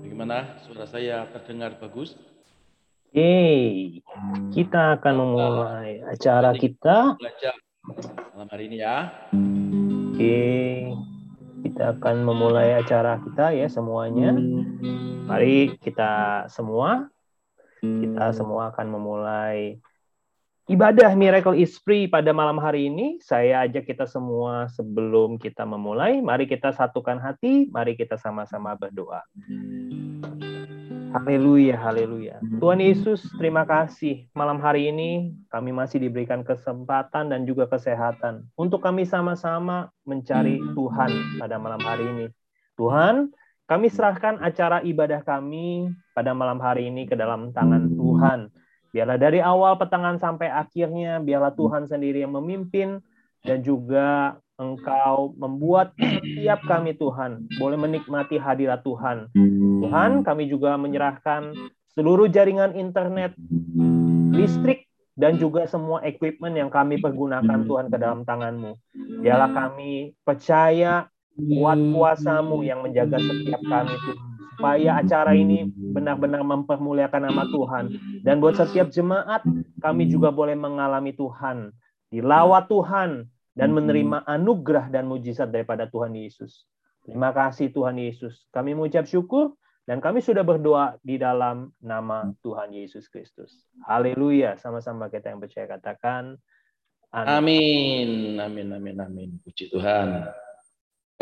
Bagaimana suara saya terdengar bagus? Oke, kita akan memulai acara kita. Belajar malam hari ini ya. Oke, kita akan memulai acara kita ya semuanya. Mari kita semua, kita semua akan memulai ibadah Miracle is Free pada malam hari ini. Saya ajak kita semua sebelum kita memulai, mari kita satukan hati, mari kita sama-sama berdoa. Haleluya, haleluya. Tuhan Yesus, terima kasih. Malam hari ini kami masih diberikan kesempatan dan juga kesehatan untuk kami sama-sama mencari Tuhan pada malam hari ini. Tuhan, kami serahkan acara ibadah kami pada malam hari ini ke dalam tangan Tuhan. Biarlah dari awal petangan sampai akhirnya, biarlah Tuhan sendiri yang memimpin dan juga Engkau membuat setiap kami Tuhan boleh menikmati hadirat Tuhan. Tuhan, kami juga menyerahkan seluruh jaringan internet, listrik, dan juga semua equipment yang kami pergunakan Tuhan ke dalam tangan-Mu. Biarlah kami percaya kuat kuasamu yang menjaga setiap kami Tuhan. Supaya acara ini benar-benar mempermuliakan nama Tuhan. Dan buat setiap jemaat, kami juga boleh mengalami Tuhan. Dilawat Tuhan, dan menerima anugerah dan mujizat daripada Tuhan Yesus. Terima kasih Tuhan Yesus. Kami mengucap syukur dan kami sudah berdoa di dalam nama Tuhan Yesus Kristus. Haleluya. Sama-sama kita yang percaya katakan amin. Amin, amin, amin. Puji Tuhan.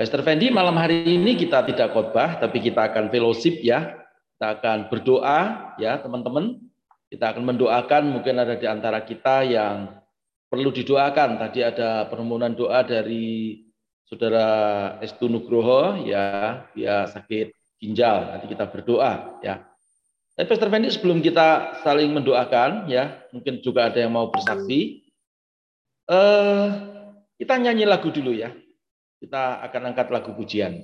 Pastor Fendi, malam hari ini kita tidak khotbah, tapi kita akan fellowship ya. Kita akan berdoa ya teman-teman. Kita akan mendoakan mungkin ada di antara kita yang perlu didoakan. Tadi ada permohonan doa dari Saudara Estu Nugroho ya, dia sakit ginjal. Nanti kita berdoa ya. Tapi Pastor Fendi sebelum kita saling mendoakan ya, mungkin juga ada yang mau bersaksi. Eh, kita nyanyi lagu dulu ya. Kita akan angkat lagu pujian.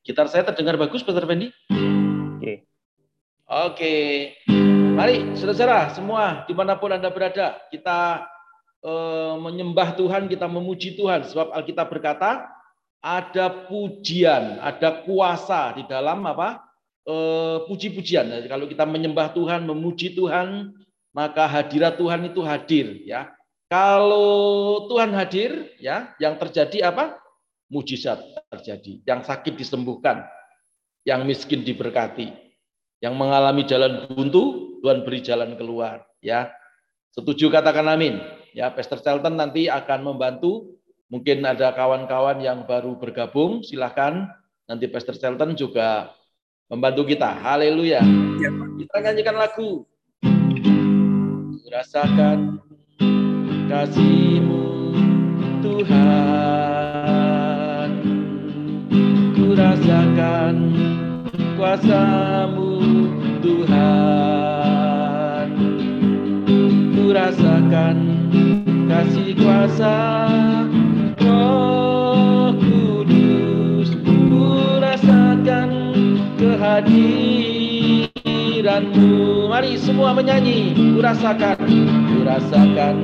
Gitar saya terdengar bagus, Pastor Fendi? Oke. Oke. Mari, saudara-saudara semua, di mana pun Anda berada, kita eh, menyembah Tuhan, kita memuji Tuhan. Sebab Alkitab berkata, ada pujian, ada kuasa di dalam apa? Eh, puji-pujian. Jadi kalau kita menyembah Tuhan, memuji Tuhan, maka hadirat Tuhan itu hadir. Ya, kalau Tuhan hadir, ya, yang terjadi apa? Mujizat terjadi. Yang sakit disembuhkan, yang miskin diberkati, yang mengalami jalan buntu Tuhan beri jalan keluar ya. Setuju katakan amin. Ya, Pastor Shelton nanti akan membantu. Mungkin ada kawan-kawan yang baru bergabung, silahkan. Nanti Pastor Shelton juga membantu kita. Haleluya. Ya, kita nyanyikan lagu. Rasakan kasihmu Tuhan. Ku rasakan kuasamu Tuhan. Rasakan kasih kuasa Roh Kudus. Ku rasakan kehadiranmu. Mari semua menyanyi ku rasakan ku rasakan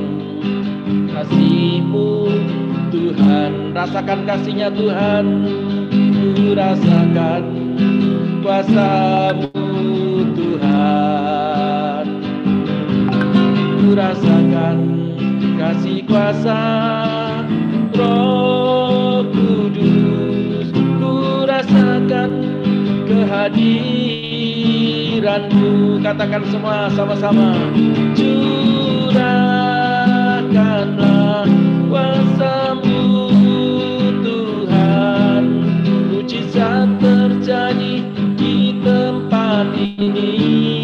kasihmu Tuhan. Rasakan kasihnya Tuhan. Ku rasakan kuasamu Tuhan. Rasakan kasih kuasa Roh Kudus. Ku rasakan kehadiranmu. Katakan semua sama-sama. Curahkanlah kuasamu Tuhan. Mujizat terjadi di tempat ini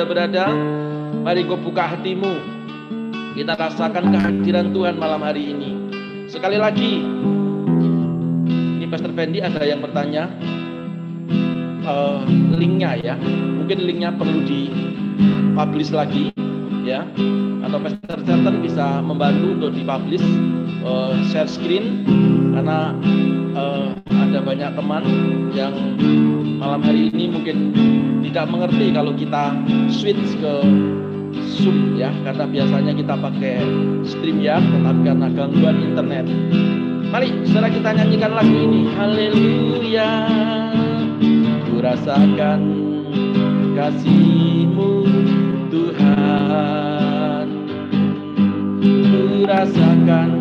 Anda berada, mari kau buka hatimu. Kita rasakan kehadiran Tuhan malam hari ini. Sekali lagi, ini Pastor Fendi ada yang bertanya, uh, linknya ya, mungkin linknya perlu di publish lagi ya atau Pastor Center bisa membantu untuk dipublish uh, share screen karena uh, ada banyak teman yang malam hari ini mungkin tidak mengerti kalau kita switch ke Zoom ya karena biasanya kita pakai stream ya tetapi karena gangguan internet. Mari saudara kita nyanyikan lagu ini. Haleluya ku rasakan kasihmu Tuhan. Ku rasakan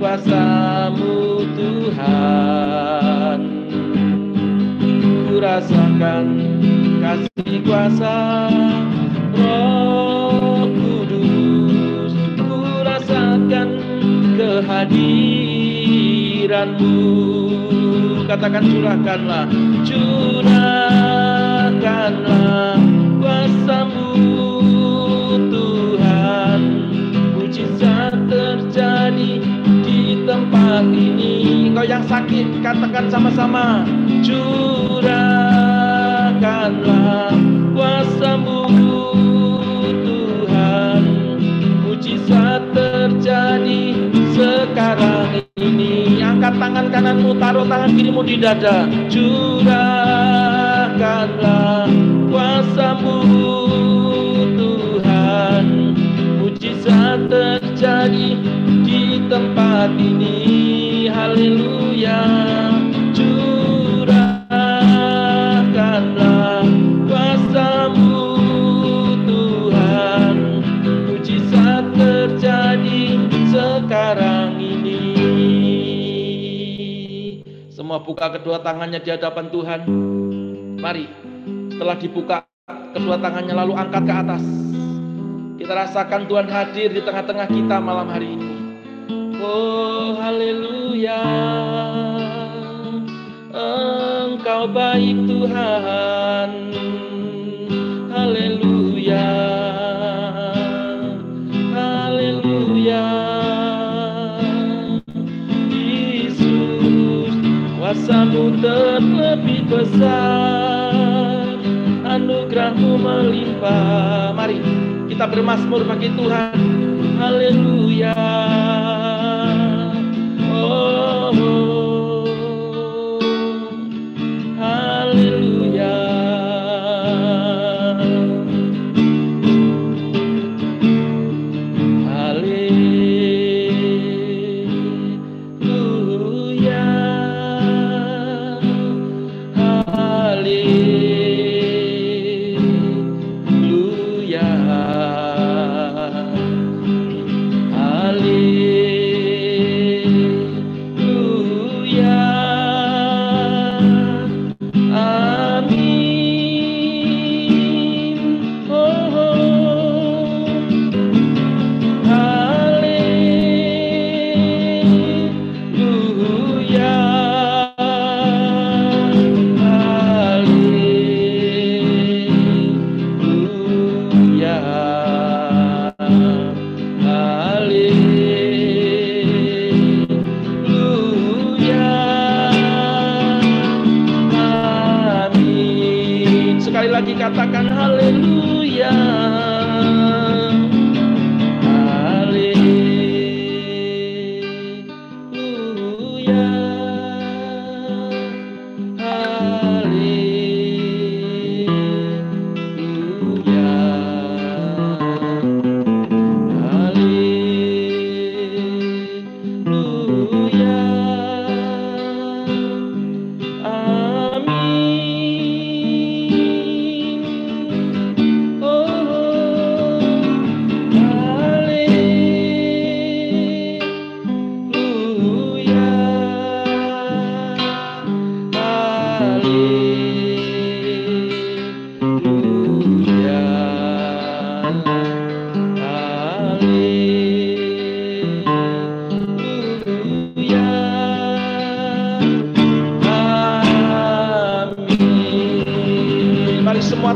kuasamu Tuhan. Ku rasakan kasih kuasa Roh Kudus. Ku rasakan kehadiranmu. Katakan curahkanlah curahkanlah tempat ini Engkau yang sakit katakan sama-sama. Curahkanlah kuasamu Tuhan. Mujizat terjadi sekarang ini. Angkat tangan kananmu taruh tangan kirimu di dada. Curahkanlah kuasamu Tuhan. Mujizat terjadi di tempat ini. Haleluya. Curahkanlah kuasamu Tuhan. Mujizat terjadi sekarang ini. Semua buka kedua tangannya di hadapan Tuhan. Mari setelah dibuka kedua tangannya lalu angkat ke atas. Kita rasakan Tuhan hadir di tengah-tengah kita malam hari ini Oh haleluya. Engkau baik Tuhan. Haleluya. Haleluya. Yesus Kuasamu terlebih besar. Anugerahmu melimpah. Mari kita bermasmur bagi Tuhan. Haleluya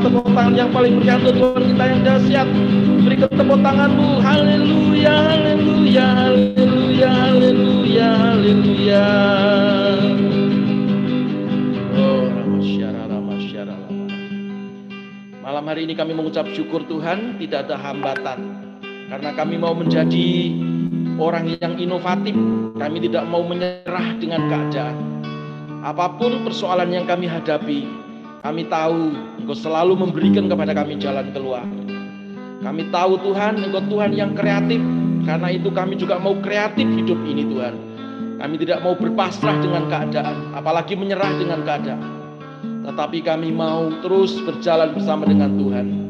tepuk tangan yang paling Tuhan kita yang dahsyat. Beri tepuk tanganmu. Haleluya, haleluya, mengucap syukur Tuhan, tidak ada hambatan. Karena kami mau menjadi orang yang inovatif. Kami tidak mau menyerah dengan keadaan. Apa pun persoalan yang kami hadapi, kami tahu Engkau selalu memberikan kepada kami jalan keluar. Kami tahu Tuhan, Engkau Tuhan yang kreatif. Karena itu kami juga mau kreatif hidup ini Tuhan. Kami tidak mau berpasrah dengan keadaan, apalagi menyerah dengan keadaan. Tetapi kami mau terus berjalan bersama dengan Tuhan.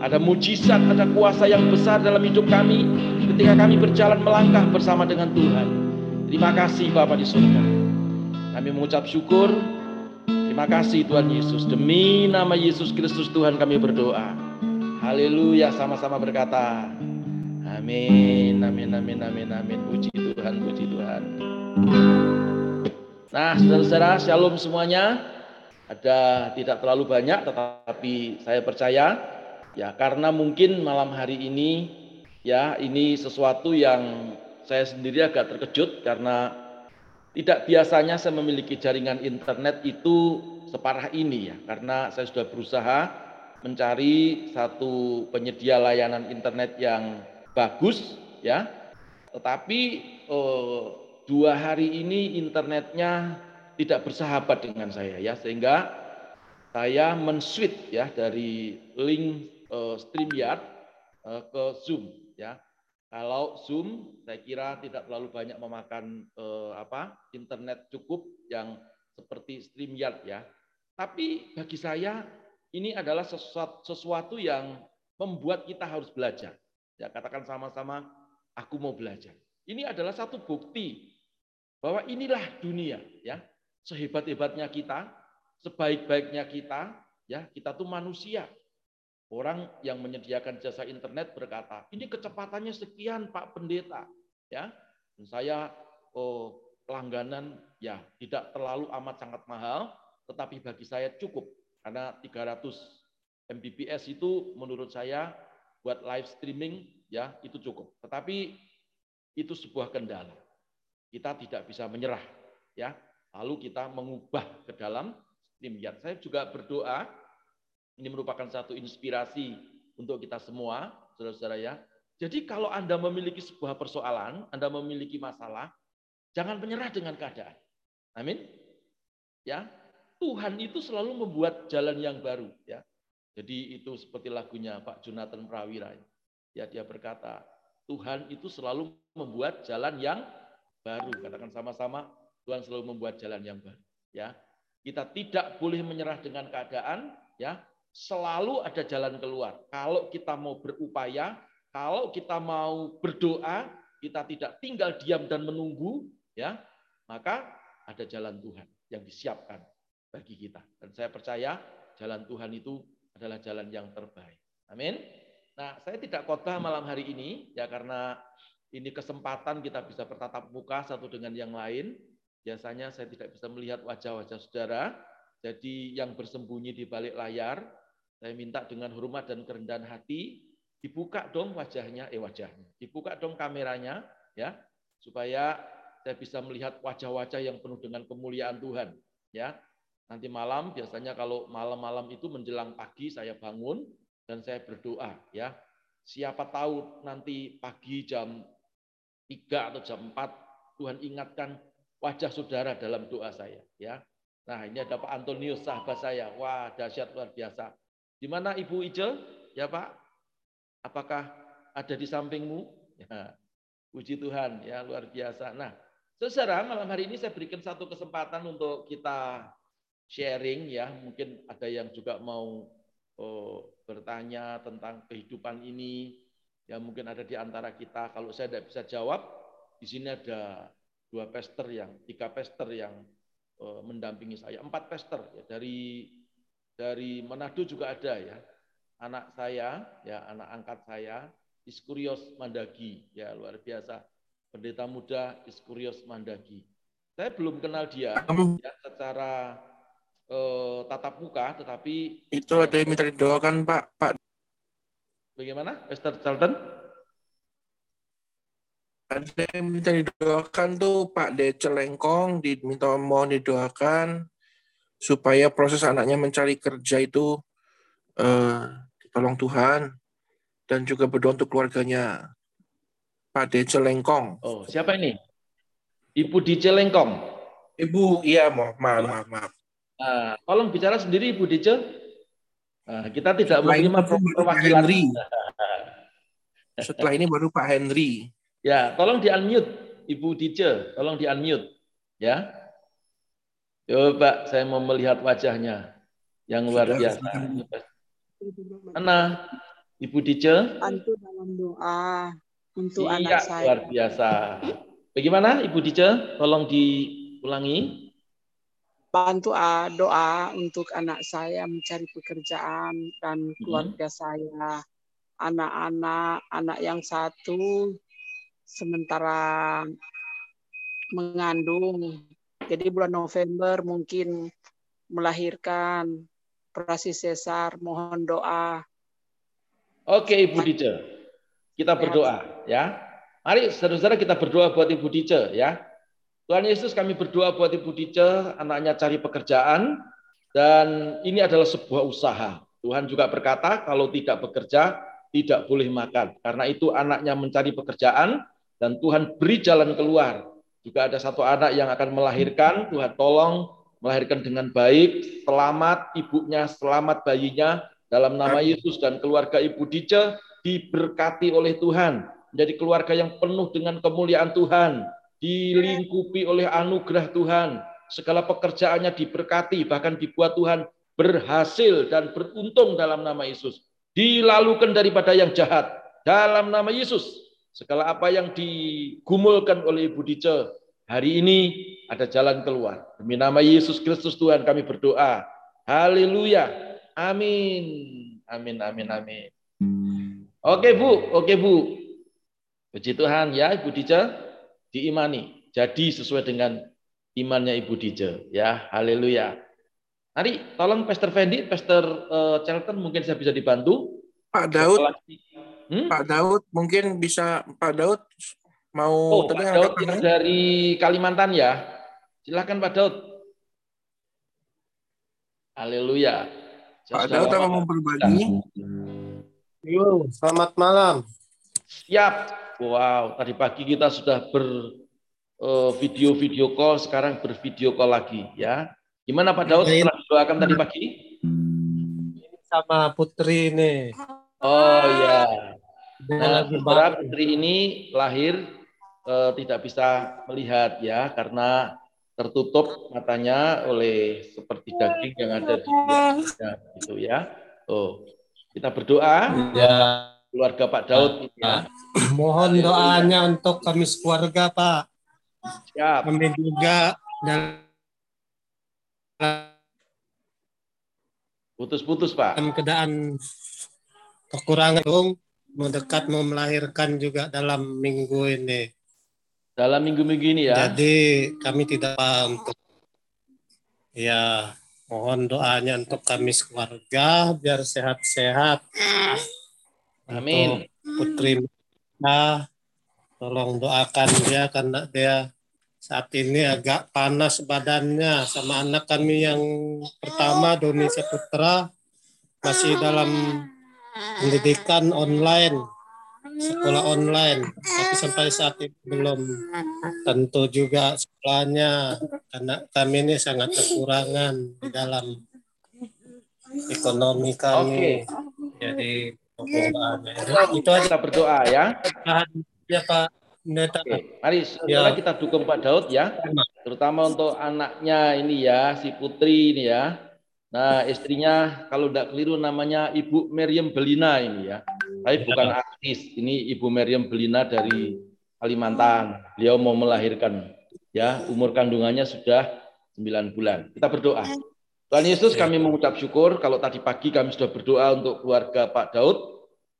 Ada mujizat, ada kuasa yang besar dalam hidup kami ketika kami berjalan melangkah bersama dengan Tuhan. Terima kasih Bapak di surga. Kami mengucap syukur Terima kasih Tuhan Yesus. Demi nama Yesus Kristus Tuhan kami berdoa. Haleluya sama-sama berkata. Amin, amin, amin, amin, amin. Puji Tuhan, puji Tuhan. Nah, saudara-saudara, shalom semuanya. Ada tidak terlalu banyak, tetapi saya percaya ya karena mungkin malam hari ini ya ini sesuatu yang saya sendiri agak terkejut karena tidak biasanya saya memiliki jaringan internet itu separah ini ya, karena saya sudah berusaha mencari satu penyedia layanan internet yang bagus ya, tetapi eh, dua hari ini internetnya tidak bersahabat dengan saya ya, sehingga saya men-switch ya dari link eh, StreamYard eh, ke Zoom ya. Kalau Zoom, saya kira tidak terlalu banyak memakan eh, apa internet cukup yang seperti StreamYard ya. Tapi bagi saya ini adalah sesuatu, sesuatu yang membuat kita harus belajar. Ya katakan sama-sama, aku mau belajar. Ini adalah satu bukti bahwa inilah dunia ya. Sehebat-hebatnya kita, sebaik-baiknya kita, ya kita tuh manusia. Orang yang menyediakan jasa internet berkata, ini kecepatannya sekian Pak Pendeta. ya. Saya oh, langganan ya tidak terlalu amat sangat mahal, tetapi bagi saya cukup. Karena 300 Mbps itu menurut saya buat live streaming ya itu cukup. Tetapi itu sebuah kendala. Kita tidak bisa menyerah ya. Lalu kita mengubah ke dalam StreamYard. Saya juga berdoa ini merupakan satu inspirasi untuk kita semua, saudara-saudara ya. Jadi kalau Anda memiliki sebuah persoalan, Anda memiliki masalah, jangan menyerah dengan keadaan. Amin. Ya, Tuhan itu selalu membuat jalan yang baru, ya. Jadi itu seperti lagunya Pak Jonathan Prawira. Ya, dia berkata, Tuhan itu selalu membuat jalan yang baru. Katakan sama-sama, Tuhan selalu membuat jalan yang baru, ya. Kita tidak boleh menyerah dengan keadaan, ya selalu ada jalan keluar. Kalau kita mau berupaya, kalau kita mau berdoa, kita tidak tinggal diam dan menunggu, ya, maka ada jalan Tuhan yang disiapkan bagi kita. Dan saya percaya jalan Tuhan itu adalah jalan yang terbaik. Amin. Nah, saya tidak khotbah malam hari ini ya karena ini kesempatan kita bisa bertatap muka satu dengan yang lain. Biasanya saya tidak bisa melihat wajah-wajah saudara. Jadi yang bersembunyi di balik layar, saya minta dengan hormat dan kerendahan hati, dibuka dong wajahnya, eh wajahnya, dibuka dong kameranya, ya, supaya saya bisa melihat wajah-wajah yang penuh dengan kemuliaan Tuhan, ya. Nanti malam biasanya kalau malam-malam itu menjelang pagi saya bangun dan saya berdoa, ya. Siapa tahu nanti pagi jam 3 atau jam 4 Tuhan ingatkan wajah saudara dalam doa saya, ya. Nah, ini ada Pak Antonius sahabat saya. Wah, dahsyat luar biasa. Di mana Ibu Ice? Ya Pak? Apakah ada di sampingmu? Ya, puji Tuhan, ya luar biasa. Nah, saudara, malam hari ini saya berikan satu kesempatan untuk kita sharing ya. Mungkin ada yang juga mau oh, bertanya tentang kehidupan ini. Ya mungkin ada di antara kita. Kalau saya tidak bisa jawab, di sini ada dua pester yang, tiga pester yang oh, mendampingi saya, empat pester ya, dari dari Manado juga ada ya. Anak saya, ya anak angkat saya, Iskurios Mandagi, ya luar biasa. Pendeta muda Iskurios Mandagi. Saya belum kenal dia ya, secara eh, tatap muka, tetapi itu ada yang minta didoakan Pak. Pak. Bagaimana, Esther Charlton? Ada yang minta didoakan tuh Pak Dece Lengkong, diminta mohon didoakan supaya proses anaknya mencari kerja itu eh, tolong Tuhan dan juga berdoa untuk keluarganya. Pak Dece Lengkong. Oh, siapa ini? Ibu Dice Lengkong. Ibu, iya maaf, maaf, maaf. maaf. Nah, tolong bicara sendiri Ibu Dice. Nah, kita tidak Setelah menerima perwakilan. Henry. Setelah ini baru Pak Henry. Ya, tolong di unmute Ibu Dice, tolong di unmute ya. Coba saya mau melihat wajahnya yang luar Sudah, biasa. Mana Ibu Dice? Bantu dalam doa untuk Iya, anak saya. luar biasa. Bagaimana Ibu Dice? Tolong diulangi. Bantu ah, doa untuk anak saya mencari pekerjaan dan Hmm. keluarga saya. Anak-anak, anak yang satu sementara mengandung. Jadi bulan November mungkin melahirkan operasi sesar. Mohon doa. Oke Ibu Dice. Kita berdoa ya. Mari saudara-saudara kita berdoa buat Ibu Dice ya. Tuhan Yesus kami berdoa buat Ibu Dice, anaknya cari pekerjaan dan ini adalah sebuah usaha. Tuhan juga berkata kalau tidak bekerja tidak boleh makan. Karena itu anaknya mencari pekerjaan dan Tuhan beri jalan keluar. Juga ada satu anak yang akan melahirkan, Tuhan tolong melahirkan dengan baik, selamat ibunya, selamat bayinya. Dalam nama Yesus dan keluarga Ibu Dice diberkati oleh Tuhan, menjadi keluarga yang penuh dengan kemuliaan Tuhan, dilingkupi oleh anugerah Tuhan, segala pekerjaannya diberkati, bahkan dibuat Tuhan berhasil dan beruntung dalam nama Yesus. Dilalukan daripada yang jahat. Dalam nama Yesus. Segala apa yang digumulkan oleh Ibu Dice hari ini ada jalan keluar. Demi nama Yesus Kristus Tuhan kami berdoa. Haleluya. Amin. Amin, amin, amin. Oke Bu, oke Bu. Puji Tuhan ya Ibu Dice diimani. Jadi sesuai dengan imannya Ibu Dice ya. Haleluya. Mari tolong Pastor Fendi, Pastor uh, Charlton mungkin saya bisa dibantu. Pak Daud, Hmm? Pak Daud mungkin bisa Pak Daud mau Oh, tadi Pak Daud yang dari Kalimantan ya. Silakan Pak Daud. Haleluya. Pak Daud apa mau berbagi? Yo, selamat malam. Siap. Wow, tadi pagi kita sudah ber eh, video-video call, sekarang bervideo call lagi ya. Gimana Pak Daud setelah doakan tadi pagi? Sama Putri nih. Oh ya. Nah, saudara putri ini lahir eh, tidak bisa melihat ya karena tertutup matanya oleh seperti daging yang ada di ya, gitu ya. Oh, kita berdoa Ya, keluarga Pak Daud ya. mohon doanya untuk kami sekeluarga, Pak. Siap. Kami juga dalam Putus-putus Pak. keadaan kekurangan mendekat mau melahirkan juga dalam minggu ini. Dalam minggu-minggu ini ya. Jadi kami tidak untuk ya mohon doanya untuk kami sekeluarga biar sehat-sehat. Amin. Untuk Putri Mita, tolong doakan dia karena dia saat ini agak panas badannya sama anak kami yang pertama Doni Saputra masih dalam pendidikan online sekolah online tapi sampai saat ini belum tentu juga sekolahnya karena kami ini sangat kekurangan di dalam ekonomi kami jadi mohon doanya. itu aja Kita berdoa ya. ya Pak Pendeta Oke, mari saudara kita dukung Pak Daud ya. Terutama untuk anaknya ini ya, si Putri ini ya. Nah, istrinya kalau tidak keliru namanya Ibu Meriam Belina ini ya. Tapi bukan artis, ini Ibu Meriam Belina dari Kalimantan. Beliau mau melahirkan ya, umur kandungannya sudah 9 bulan. Kita berdoa. Tuhan Yesus kami mengucap syukur kalau tadi pagi kami sudah berdoa untuk keluarga Pak Daud.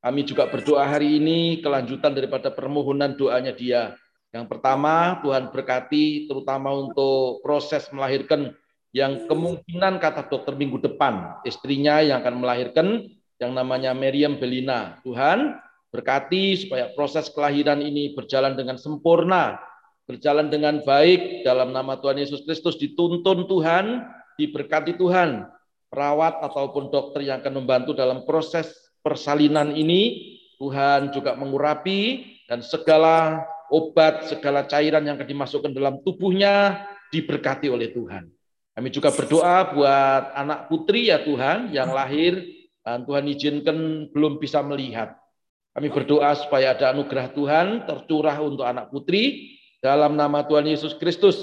Kami juga berdoa hari ini kelanjutan daripada permohonan doanya dia. Yang pertama, Tuhan berkati terutama untuk proses melahirkan yang kemungkinan kata dokter minggu depan istrinya yang akan melahirkan yang namanya Miriam Belina. Tuhan berkati supaya proses kelahiran ini berjalan dengan sempurna, berjalan dengan baik dalam nama Tuhan Yesus Kristus dituntun Tuhan, diberkati Tuhan. Perawat ataupun dokter yang akan membantu dalam proses persalinan ini Tuhan juga mengurapi dan segala obat, segala cairan yang akan dimasukkan dalam tubuhnya diberkati oleh Tuhan. Kami juga berdoa buat anak putri ya Tuhan yang lahir dan Tuhan izinkan belum bisa melihat. Kami berdoa supaya ada anugerah Tuhan tercurah untuk anak putri dalam nama Tuhan Yesus Kristus.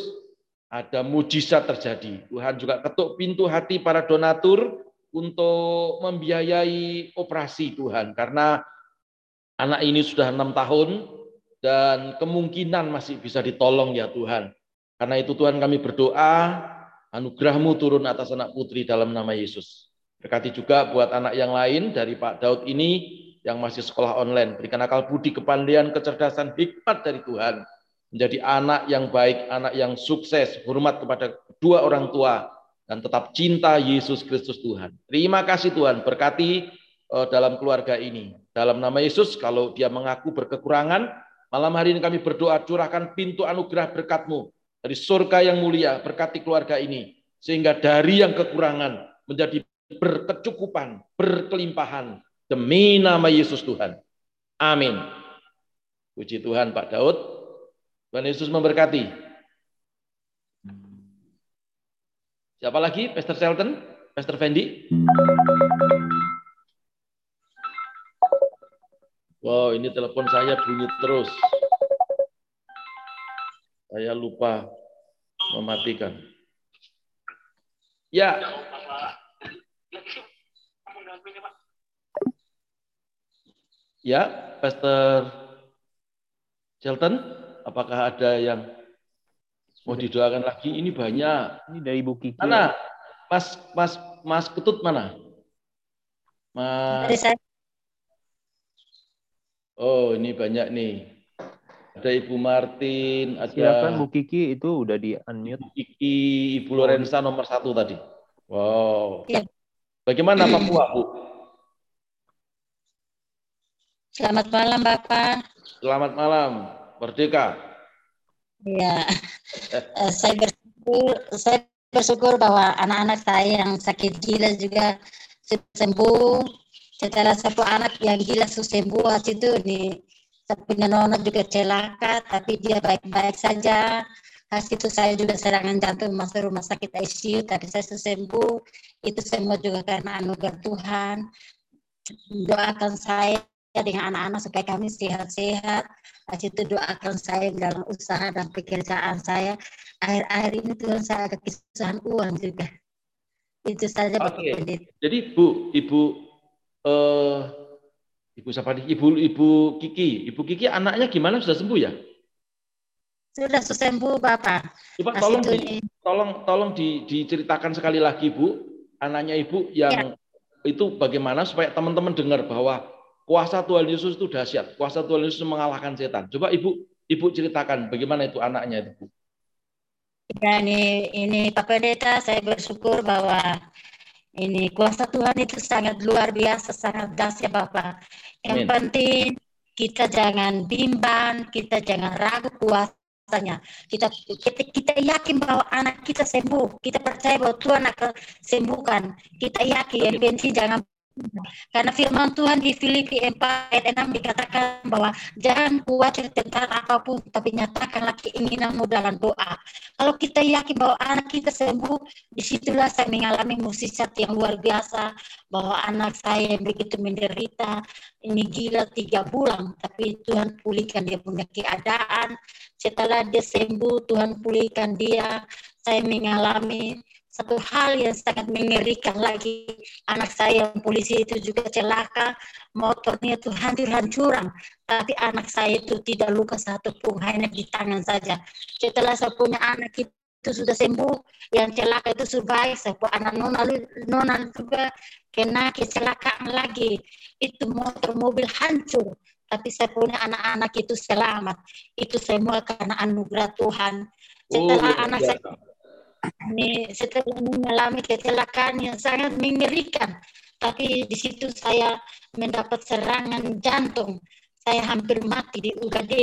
Ada mujizat terjadi. Tuhan juga ketuk pintu hati para donatur untuk membiayai operasi Tuhan. Karena anak ini sudah enam tahun dan kemungkinan masih bisa ditolong ya Tuhan. Karena itu Tuhan kami berdoa, anugerahmu turun atas anak putri dalam nama Yesus. Berkati juga buat anak yang lain dari Pak Daud ini yang masih sekolah online. Berikan akal budi, kepandaian, kecerdasan, hikmat dari Tuhan. Menjadi anak yang baik, anak yang sukses, hormat kepada dua orang tua, dan tetap cinta Yesus Kristus Tuhan. Terima kasih Tuhan, berkati uh, dalam keluarga ini. Dalam nama Yesus, kalau dia mengaku berkekurangan, malam hari ini kami berdoa, curahkan pintu anugerah berkatmu dari surga yang mulia, berkati keluarga ini. Sehingga dari yang kekurangan menjadi berkecukupan, berkelimpahan demi nama Yesus Tuhan. Amin. Puji Tuhan Pak Daud. Tuhan Yesus memberkati. Siapa lagi? Pastor Shelton? Pastor Fendi? Wow, ini telepon saya bunyi terus. Saya lupa mematikan. Ya, Ya, Pastor Shelton, apakah ada yang mau didoakan lagi? Ini banyak. Ini dari Bu Kiki. Mana? Mas Mas Mas Ketut mana? Mas Oh, ini banyak nih. Ada Ibu Martin, ada Silakan Bu Kiki itu udah di unmute. Ibu Kiki, Ibu Lorenza nomor satu tadi. Wow. Ya. Bagaimana Papua, Bu? Selamat malam, Bapak. Selamat malam, Merdeka. Ya, saya bersyukur, saya bersyukur bahwa anak-anak saya yang sakit gila juga sembuh. Setelah satu anak yang gila sembuh, itu di punya nona juga celaka, tapi dia baik-baik saja. Hasil itu saya juga serangan jantung masuk rumah sakit ICU, tapi saya sembuh. Itu semua juga karena anugerah Tuhan. Doakan saya dengan anak-anak supaya kami sehat-sehat. Itu doakan saya dalam usaha dan pekerjaan saya. Akhir-akhir ini Tuhan saya ada kesusahan uang juga. Itu saja Pak okay. Jadi Bu, Ibu uh, Ibu siapa nih? Ibu Ibu Kiki. Ibu Kiki anaknya gimana sudah sembuh ya? Sudah sembuh Bapak. Coba tolong di, tolong tolong di, diceritakan sekali lagi Bu, anaknya Ibu yang ya. itu bagaimana supaya teman-teman dengar bahwa Kuasa Tuhan Yesus itu dahsyat. Kuasa Tuhan Yesus mengalahkan setan. Coba Ibu Ibu ceritakan bagaimana itu anaknya itu, Bu. Ya, ini ini Pak Pendeta, saya bersyukur bahwa ini kuasa Tuhan itu sangat luar biasa, sangat dahsyat Bapak. Yang Amin. penting kita jangan bimbang, kita jangan ragu kuasanya. Kita, kita kita yakin bahwa anak kita sembuh. Kita percaya bahwa Tuhan akan sembuhkan. Kita yakin, yang penting jangan karena firman Tuhan di Filipi 4 ayat 6 dikatakan bahwa jangan khawatir tentang apa pun, tapi nyatakanlah keinginanmu dalam doa. Kalau kita yakin bahwa anak kita sembuh, di situlah saya mengalami musisat yang luar biasa, bahwa anak saya yang begitu menderita, ini gila tiga bulan, tapi Tuhan pulihkan dia punya keadaan. Setelah dia sembuh, Tuhan pulihkan dia. Saya mengalami satu hal yang sangat mengerikan lagi anak saya yang polisi itu juga celaka motornya itu hancur-hancuran. Tapi anak saya itu tidak luka satu pun hanya di tangan saja. Setelah saya punya anak itu sudah sembuh yang celaka itu saya punya anak nona nona juga kena kecelakaan lagi. Itu motor mobil hancur tapi saya punya anak-anak itu selamat. Itu semua karena anugerah Tuhan. Setelah oh, anak ya. saya ini setelah mengalami kecelakaan yang sangat mengerikan tapi di situ saya mendapat serangan jantung. Saya hampir mati di UGD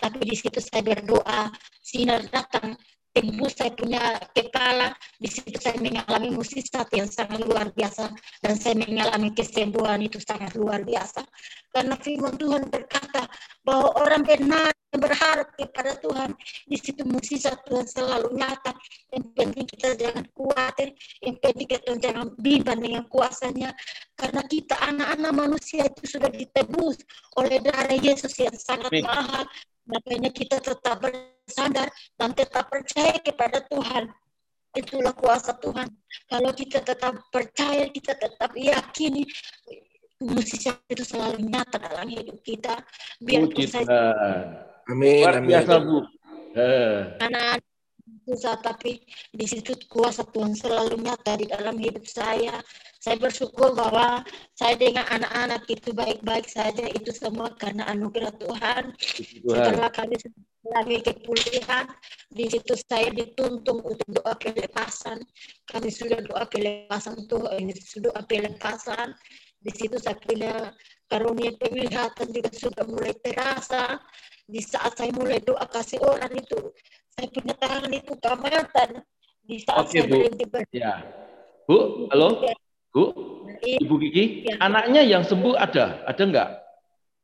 tapi di situ saya berdoa sinar datang tembus saya punya kepala di situ saya mengalami musisat yang sangat luar biasa dan saya mengalami kesembuhan itu sangat luar biasa. Karena firman Tuhan berkata bahwa orang benar berharap kepada Tuhan di situ musisat Tuhan selalu nyata. Yang penting kita jangan khawatir yang penting kita jangan bimbang dengan kuasanya. Karena kita anak-anak manusia itu sudah ditebus oleh darah Yesus yang sangat mahal makanya kita tetap bersandar dan tetap percaya kepada Tuhan. Itulah kuasa Tuhan. Kalau kita tetap percaya kita tetap yakini musisi itu selalu nyata dalam hidup kita. Biar saja amin amin biasa bu. Karena susah tapi di situ kuasa Tuhan selalu nyata di dalam hidup saya saya bersyukur bahwa saya dengan anak-anak itu baik-baik saja itu semua karena anugerah Tuhan. Tuhan. Setelah kami lagi kepulihan, di situ saya dituntun untuk doa pelepasan. Kami sudah doa pelepasan Tuhan, ini sudah doa pelepasan. Di situ saya punya karunia penglihatan juga sudah mulai terasa. Di saat saya mulai doa kasih orang itu, saya punya tangan itu kamatan. Di saat Oke, saya Bu. Ya. Bu, halo? Ya. Bu, Ibu Kiki, ya. anaknya yang sembuh ada? Ada enggak?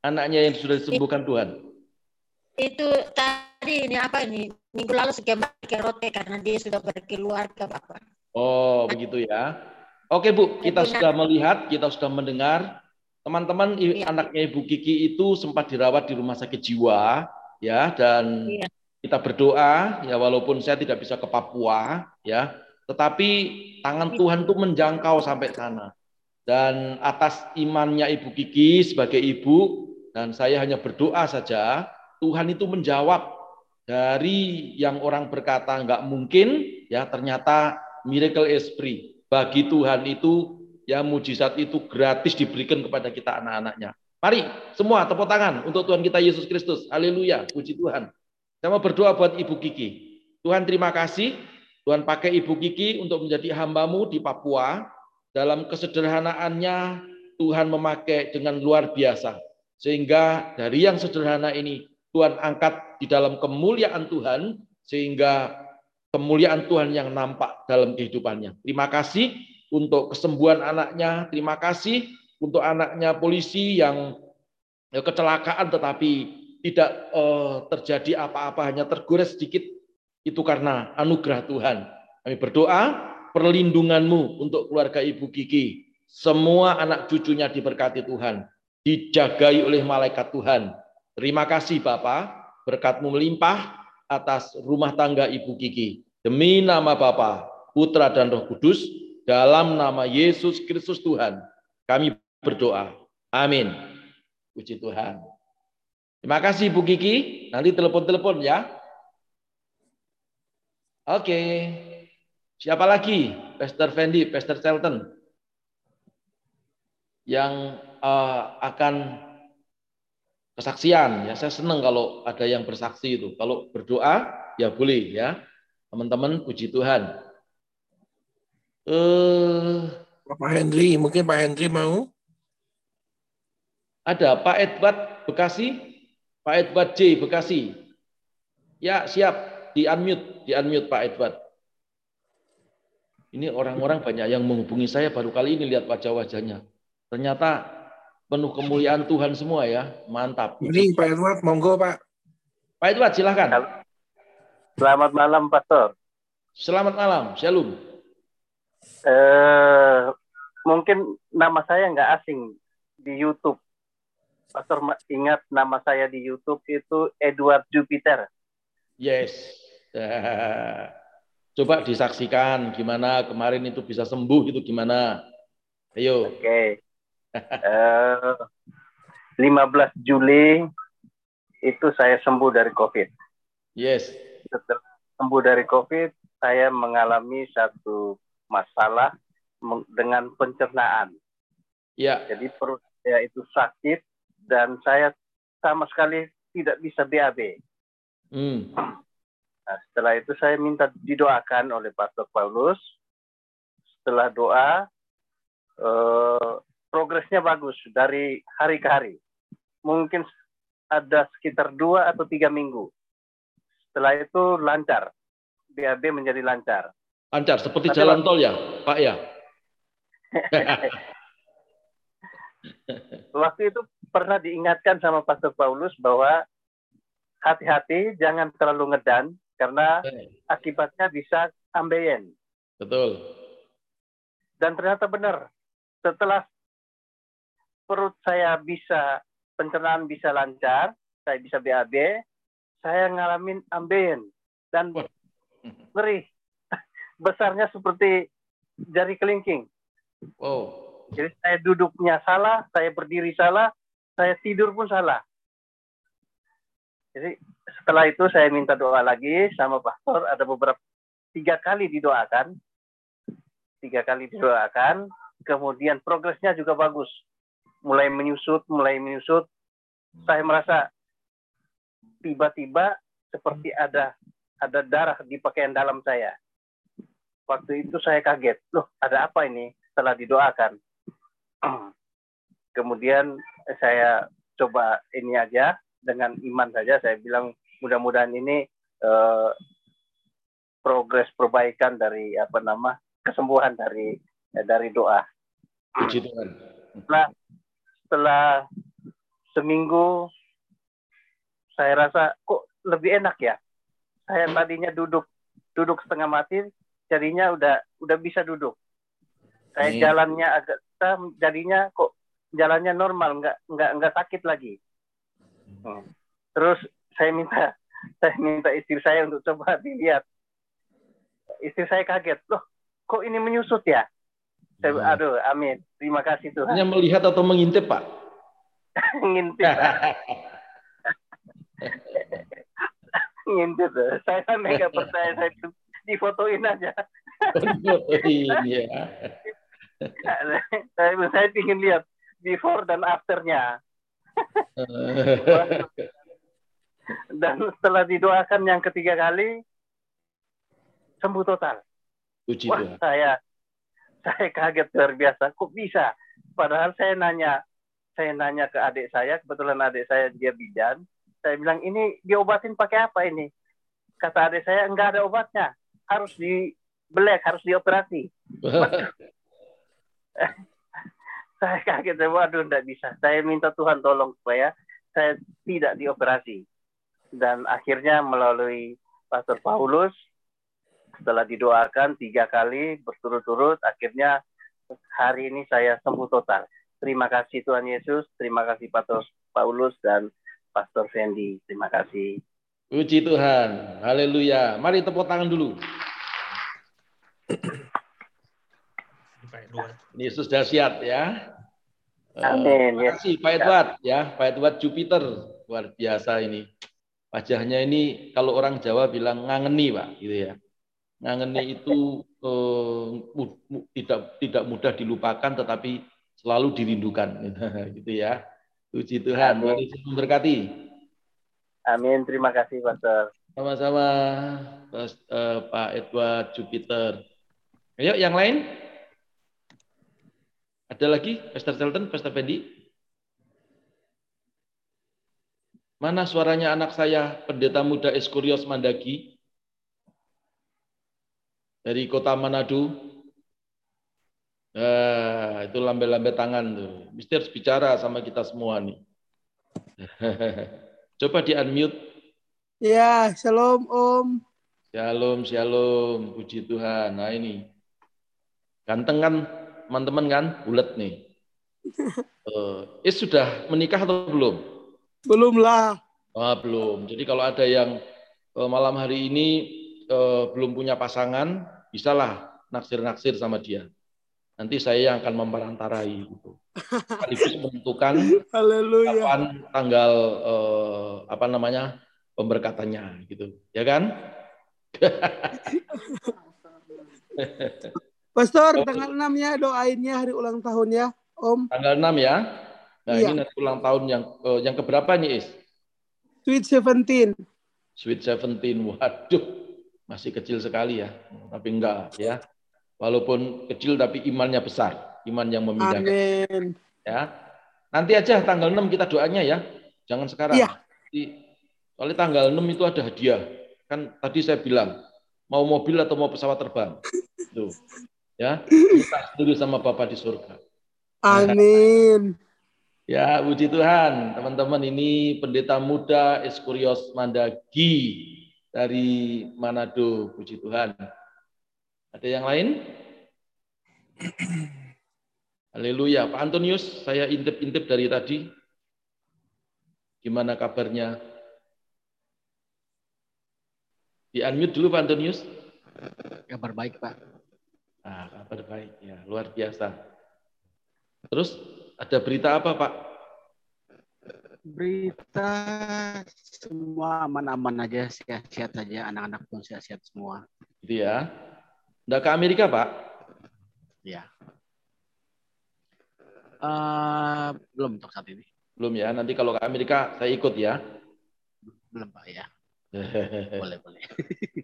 Anaknya yang sudah disembuhkan Tuhan? Itu tadi ini apa ini? Minggu lalu sekian rote karena dia sudah berkeluarga, Bapak. Oh, begitu ya. Oke, Bu, kita sudah melihat, kita sudah mendengar teman-teman ya. anaknya Ibu Kiki itu sempat dirawat di rumah sakit jiwa ya dan ya. Kita berdoa ya walaupun saya tidak bisa ke Papua ya tetapi tangan Tuhan itu menjangkau sampai sana. Dan atas imannya Ibu Kiki sebagai ibu, dan saya hanya berdoa saja, Tuhan itu menjawab dari yang orang berkata nggak mungkin, ya ternyata miracle free. Bagi Tuhan itu, ya mujizat itu gratis diberikan kepada kita anak-anaknya. Mari semua tepuk tangan untuk Tuhan kita Yesus Kristus. Haleluya, puji Tuhan. Saya mau berdoa buat Ibu Kiki. Tuhan terima kasih Tuhan pakai Ibu Kiki untuk menjadi hambamu di Papua. Dalam kesederhanaannya, Tuhan memakai dengan luar biasa. Sehingga dari yang sederhana ini, Tuhan angkat di dalam kemuliaan Tuhan, sehingga kemuliaan Tuhan yang nampak dalam kehidupannya. Terima kasih untuk kesembuhan anaknya. Terima kasih untuk anaknya polisi yang kecelakaan tetapi tidak uh, terjadi apa-apa, hanya tergores sedikit itu karena anugerah Tuhan. Kami berdoa perlindunganmu untuk keluarga Ibu Kiki. Semua anak cucunya diberkati Tuhan. Dijagai oleh malaikat Tuhan. Terima kasih Bapak. Berkatmu melimpah atas rumah tangga Ibu Kiki. Demi nama Bapa, Putra dan Roh Kudus, dalam nama Yesus Kristus Tuhan, kami berdoa. Amin. Puji Tuhan. Terima kasih Bu Kiki. Nanti telepon-telepon ya. Oke. Siapa lagi? Pastor Fendi, Pastor Shelton. Yang uh, akan kesaksian. Ya, saya senang kalau ada yang bersaksi itu. Kalau berdoa, ya boleh ya. Teman-teman, puji Tuhan. Uh, Pak Henry, mungkin Pak Henry mau? Ada Pak Edward Bekasi, Pak Edward J Bekasi. Ya, siap di unmute, di unmute Pak Edward. Ini orang-orang banyak yang menghubungi saya baru kali ini lihat wajah-wajahnya. Ternyata penuh kemuliaan Tuhan semua ya. Mantap. Ini Pak Edward, monggo Pak. Pak Edward silahkan. Selamat malam Pastor. Selamat malam, Shalom. Eh, mungkin nama saya nggak asing di YouTube. Pastor ingat nama saya di YouTube itu Edward Jupiter. Yes. Coba disaksikan gimana kemarin itu bisa sembuh itu gimana. Ayo. Oke. Okay. Uh, 15 Juli itu saya sembuh dari COVID. Yes. Setelah sembuh dari COVID, saya mengalami satu masalah dengan pencernaan. Ya. Jadi perut saya itu sakit dan saya sama sekali tidak bisa BAB. Hmm. Nah, setelah itu saya minta didoakan oleh Pastor Paulus. Setelah doa, eh, progresnya bagus dari hari ke hari. Mungkin ada sekitar dua atau tiga minggu. Setelah itu lancar. BAB menjadi lancar. Lancar, seperti Tapi jalan tol ya, Pak ya? Waktu itu pernah diingatkan sama Pastor Paulus bahwa hati-hati jangan terlalu ngedan karena akibatnya bisa ambeien. Betul. Dan ternyata benar. Setelah perut saya bisa pencernaan bisa lancar, saya bisa BAB, saya ngalamin ambeien dan ngeri. Besarnya seperti jari kelingking. Oh. Jadi saya duduknya salah, saya berdiri salah, saya tidur pun salah. Jadi setelah itu saya minta doa lagi sama pastor. Ada beberapa tiga kali didoakan. Tiga kali didoakan. Kemudian progresnya juga bagus. Mulai menyusut mulai menyusut. Saya merasa tiba-tiba seperti ada ada darah di pakaian dalam saya. Waktu itu saya kaget. Loh ada apa ini? Setelah didoakan kemudian saya coba ini aja dengan iman saja saya bilang mudah-mudahan ini uh, progres perbaikan dari apa nama kesembuhan dari ya, dari doa. Puji Tuhan. Setelah setelah seminggu saya rasa kok lebih enak ya. Saya tadinya duduk duduk setengah mati, jadinya udah udah bisa duduk. Saya hmm. jalannya agak jadinya kok jalannya normal, nggak nggak nggak sakit lagi. Hmm. Terus saya minta saya minta istri saya untuk coba dilihat. Istri saya kaget, loh kok ini menyusut ya? Saya, hmm. aduh, amin. Terima kasih Tuhan. Hanya melihat atau mengintip, Pak? ngintip. ngintip. Saya kan nggak percaya, saya difotoin aja. difotoin, ya. saya, saya ingin lihat before dan afternya. Dan setelah didoakan yang ketiga kali, sembuh total. Puji Wah, saya saya kaget luar biasa. Kok bisa? Padahal saya nanya, saya nanya ke adik saya, kebetulan adik saya dia bidan. Saya bilang, ini diobatin pakai apa ini? Kata adik saya, enggak ada obatnya. Harus dibelek, harus dioperasi. saya kaget, waduh, enggak bisa. Saya minta Tuhan tolong supaya saya tidak dioperasi dan akhirnya melalui Pastor Paulus setelah didoakan tiga kali berturut-turut akhirnya hari ini saya sembuh total. Terima kasih Tuhan Yesus, terima kasih Pastor Paulus dan Pastor Fendi. Terima kasih. Puji Tuhan. Haleluya. Mari tepuk tangan dulu. Yesus dahsyat ya. Amin. Terima kasih Pak Edward ya, Pak Edward Jupiter. Luar biasa ini. Wajahnya ini kalau orang Jawa bilang ngangeni pak gitu ya. Ngangeni itu eh, tidak tidak mudah dilupakan tetapi selalu dirindukan gitu ya. Puji Tuhan Mari memberkati. Amin terima kasih Pastor sama-sama uh, Pak Edward Jupiter. Ayo yang lain ada lagi Pastor Shelton Pastor Fendi Mana suaranya anak saya, pendeta muda Eskurios Mandagi? Dari kota Manado. Nah, itu lambe-lambe tangan tuh. Mesti harus bicara sama kita semua nih. Coba di unmute. Ya, shalom Om. Shalom, shalom. Puji Tuhan. Nah ini. Ganteng kan teman-teman kan? Bulat nih. Uh, Is sudah menikah atau belum? Belum lah. Ah, belum. Jadi kalau ada yang uh, malam hari ini uh, belum punya pasangan, bisalah naksir-naksir sama dia. Nanti saya yang akan memperantarai gitu. Sekaligus menentukan Haleluya. kapan tanggal uh, apa namanya pemberkatannya gitu. Ya kan? Pastor, tanggal 6 ya doainnya hari ulang tahun ya, Om. Tanggal 6 ya. Nah, iya. ini nanti ulang tahun yang uh, yang keberapa nih, Is? Sweet Seventeen. Sweet Seventeen, waduh, masih kecil sekali ya. Tapi enggak ya. Walaupun kecil tapi imannya besar, iman yang memindahkan. Amin. Ya. Nanti aja tanggal 6 kita doanya ya. Jangan sekarang. Iya. Soalnya tanggal 6 itu ada hadiah. Kan tadi saya bilang, mau mobil atau mau pesawat terbang. Tuh. Ya, kita setuju sama Bapak di surga. Amin. Ya, puji Tuhan. Teman-teman, ini pendeta muda Eskurios Mandagi dari Manado. Puji Tuhan. Ada yang lain? Haleluya. Pak Antonius, saya intip-intip dari tadi. Gimana kabarnya? Di unmute dulu Pak Antonius. Kabar baik, Pak. Ah, kabar baik ya, luar biasa. Terus ada berita apa, Pak? Berita semua aman-aman aja, sehat-sehat aja, anak-anak pun sehat-sehat semua. Gitu ya. Nggak ke Amerika, Pak? Ya. Uh, belum untuk saat ini. Belum ya. Nanti kalau ke Amerika saya ikut ya. Belum, Pak ya. boleh, boleh.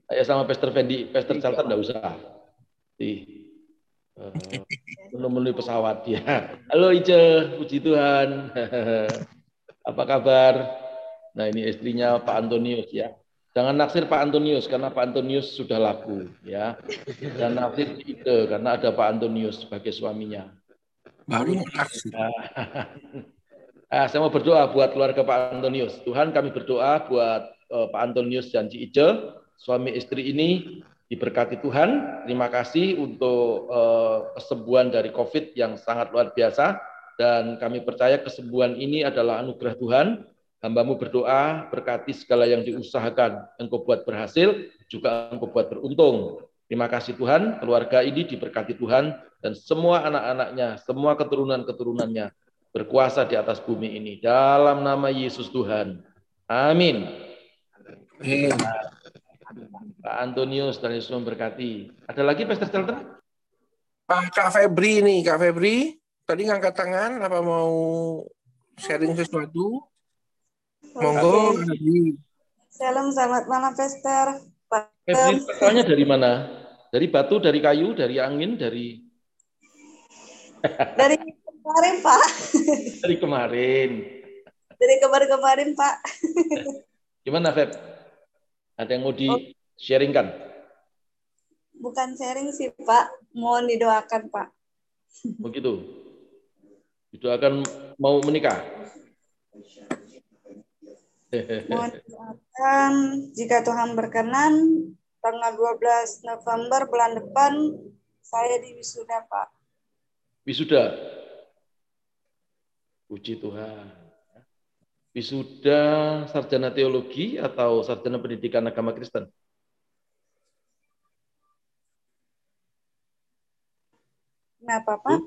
Saya sama Pastor Fendi, Pastor Charlton enggak usah. Di uh, menemui pesawat ya. Halo Ice, puji Tuhan. Apa kabar? Nah ini istrinya Pak Antonius ya. Jangan naksir Pak Antonius karena Pak Antonius sudah laku ya. Dan naksir Ide karena ada Pak Antonius sebagai suaminya. Baru naksir. Ah, saya mau berdoa buat keluarga Pak Antonius. Tuhan kami berdoa buat uh, Pak Antonius dan Ci Ice, suami istri ini diberkati Tuhan. Terima kasih untuk uh, kesembuhan dari COVID yang sangat luar biasa. Dan kami percaya kesembuhan ini adalah anugerah Tuhan. Hambamu berdoa, berkati segala yang diusahakan. Engkau buat berhasil, juga engkau buat beruntung. Terima kasih Tuhan, keluarga ini diberkati Tuhan, dan semua anak-anaknya, semua keturunan-keturunannya berkuasa di atas bumi ini. Dalam nama Yesus Tuhan. Amin. Pak Antonius dan Yesus memberkati. Ada lagi Pastor Stelter? Pak Kak Febri nih, Kak Febri. Tadi ngangkat tangan, apa mau sharing sesuatu? Monggo. Okay. Salam, selamat malam, Pastor. Febri, soalnya dari mana? Dari batu, dari kayu, dari angin, dari... dari kemarin, Pak. Dari kemarin. Dari kemarin-kemarin, Pak. Gimana, Feb? Ada yang mau di-sharingkan? Bukan sharing sih, Pak. Mohon didoakan, Pak. Begitu. Didoakan mau menikah? Mohon didoakan jika Tuhan berkenan tanggal 12 November bulan depan saya di wisuda, Pak. Wisuda. Puji Tuhan. Wisuda sarjana teologi atau sarjana pendidikan agama Kristen? Kenapa, Pak?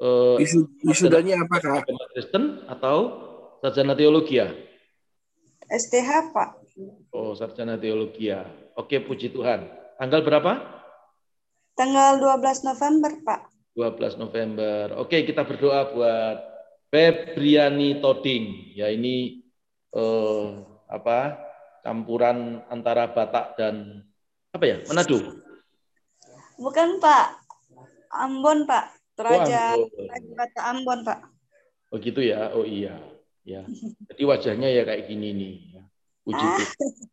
Uh, Wisudanya apa, Kak? Agama Kristen atau sarjana teologi ya? STH, Pak. Oh, sarjana teologi ya. Oke, puji Tuhan. Tanggal berapa? Tanggal 12 November, Pak. 12 November. Oke, kita berdoa buat Febriani Toding. Ya, ini eh, apa? campuran antara Batak dan apa ya? Manado. Bukan, Pak. Ambon, Pak. Toraja, Oh, Ambon. Batak Ambon, Pak. Oh gitu ya. Oh iya. Ya. Jadi wajahnya ya kayak gini nih. ya. Puji Ah.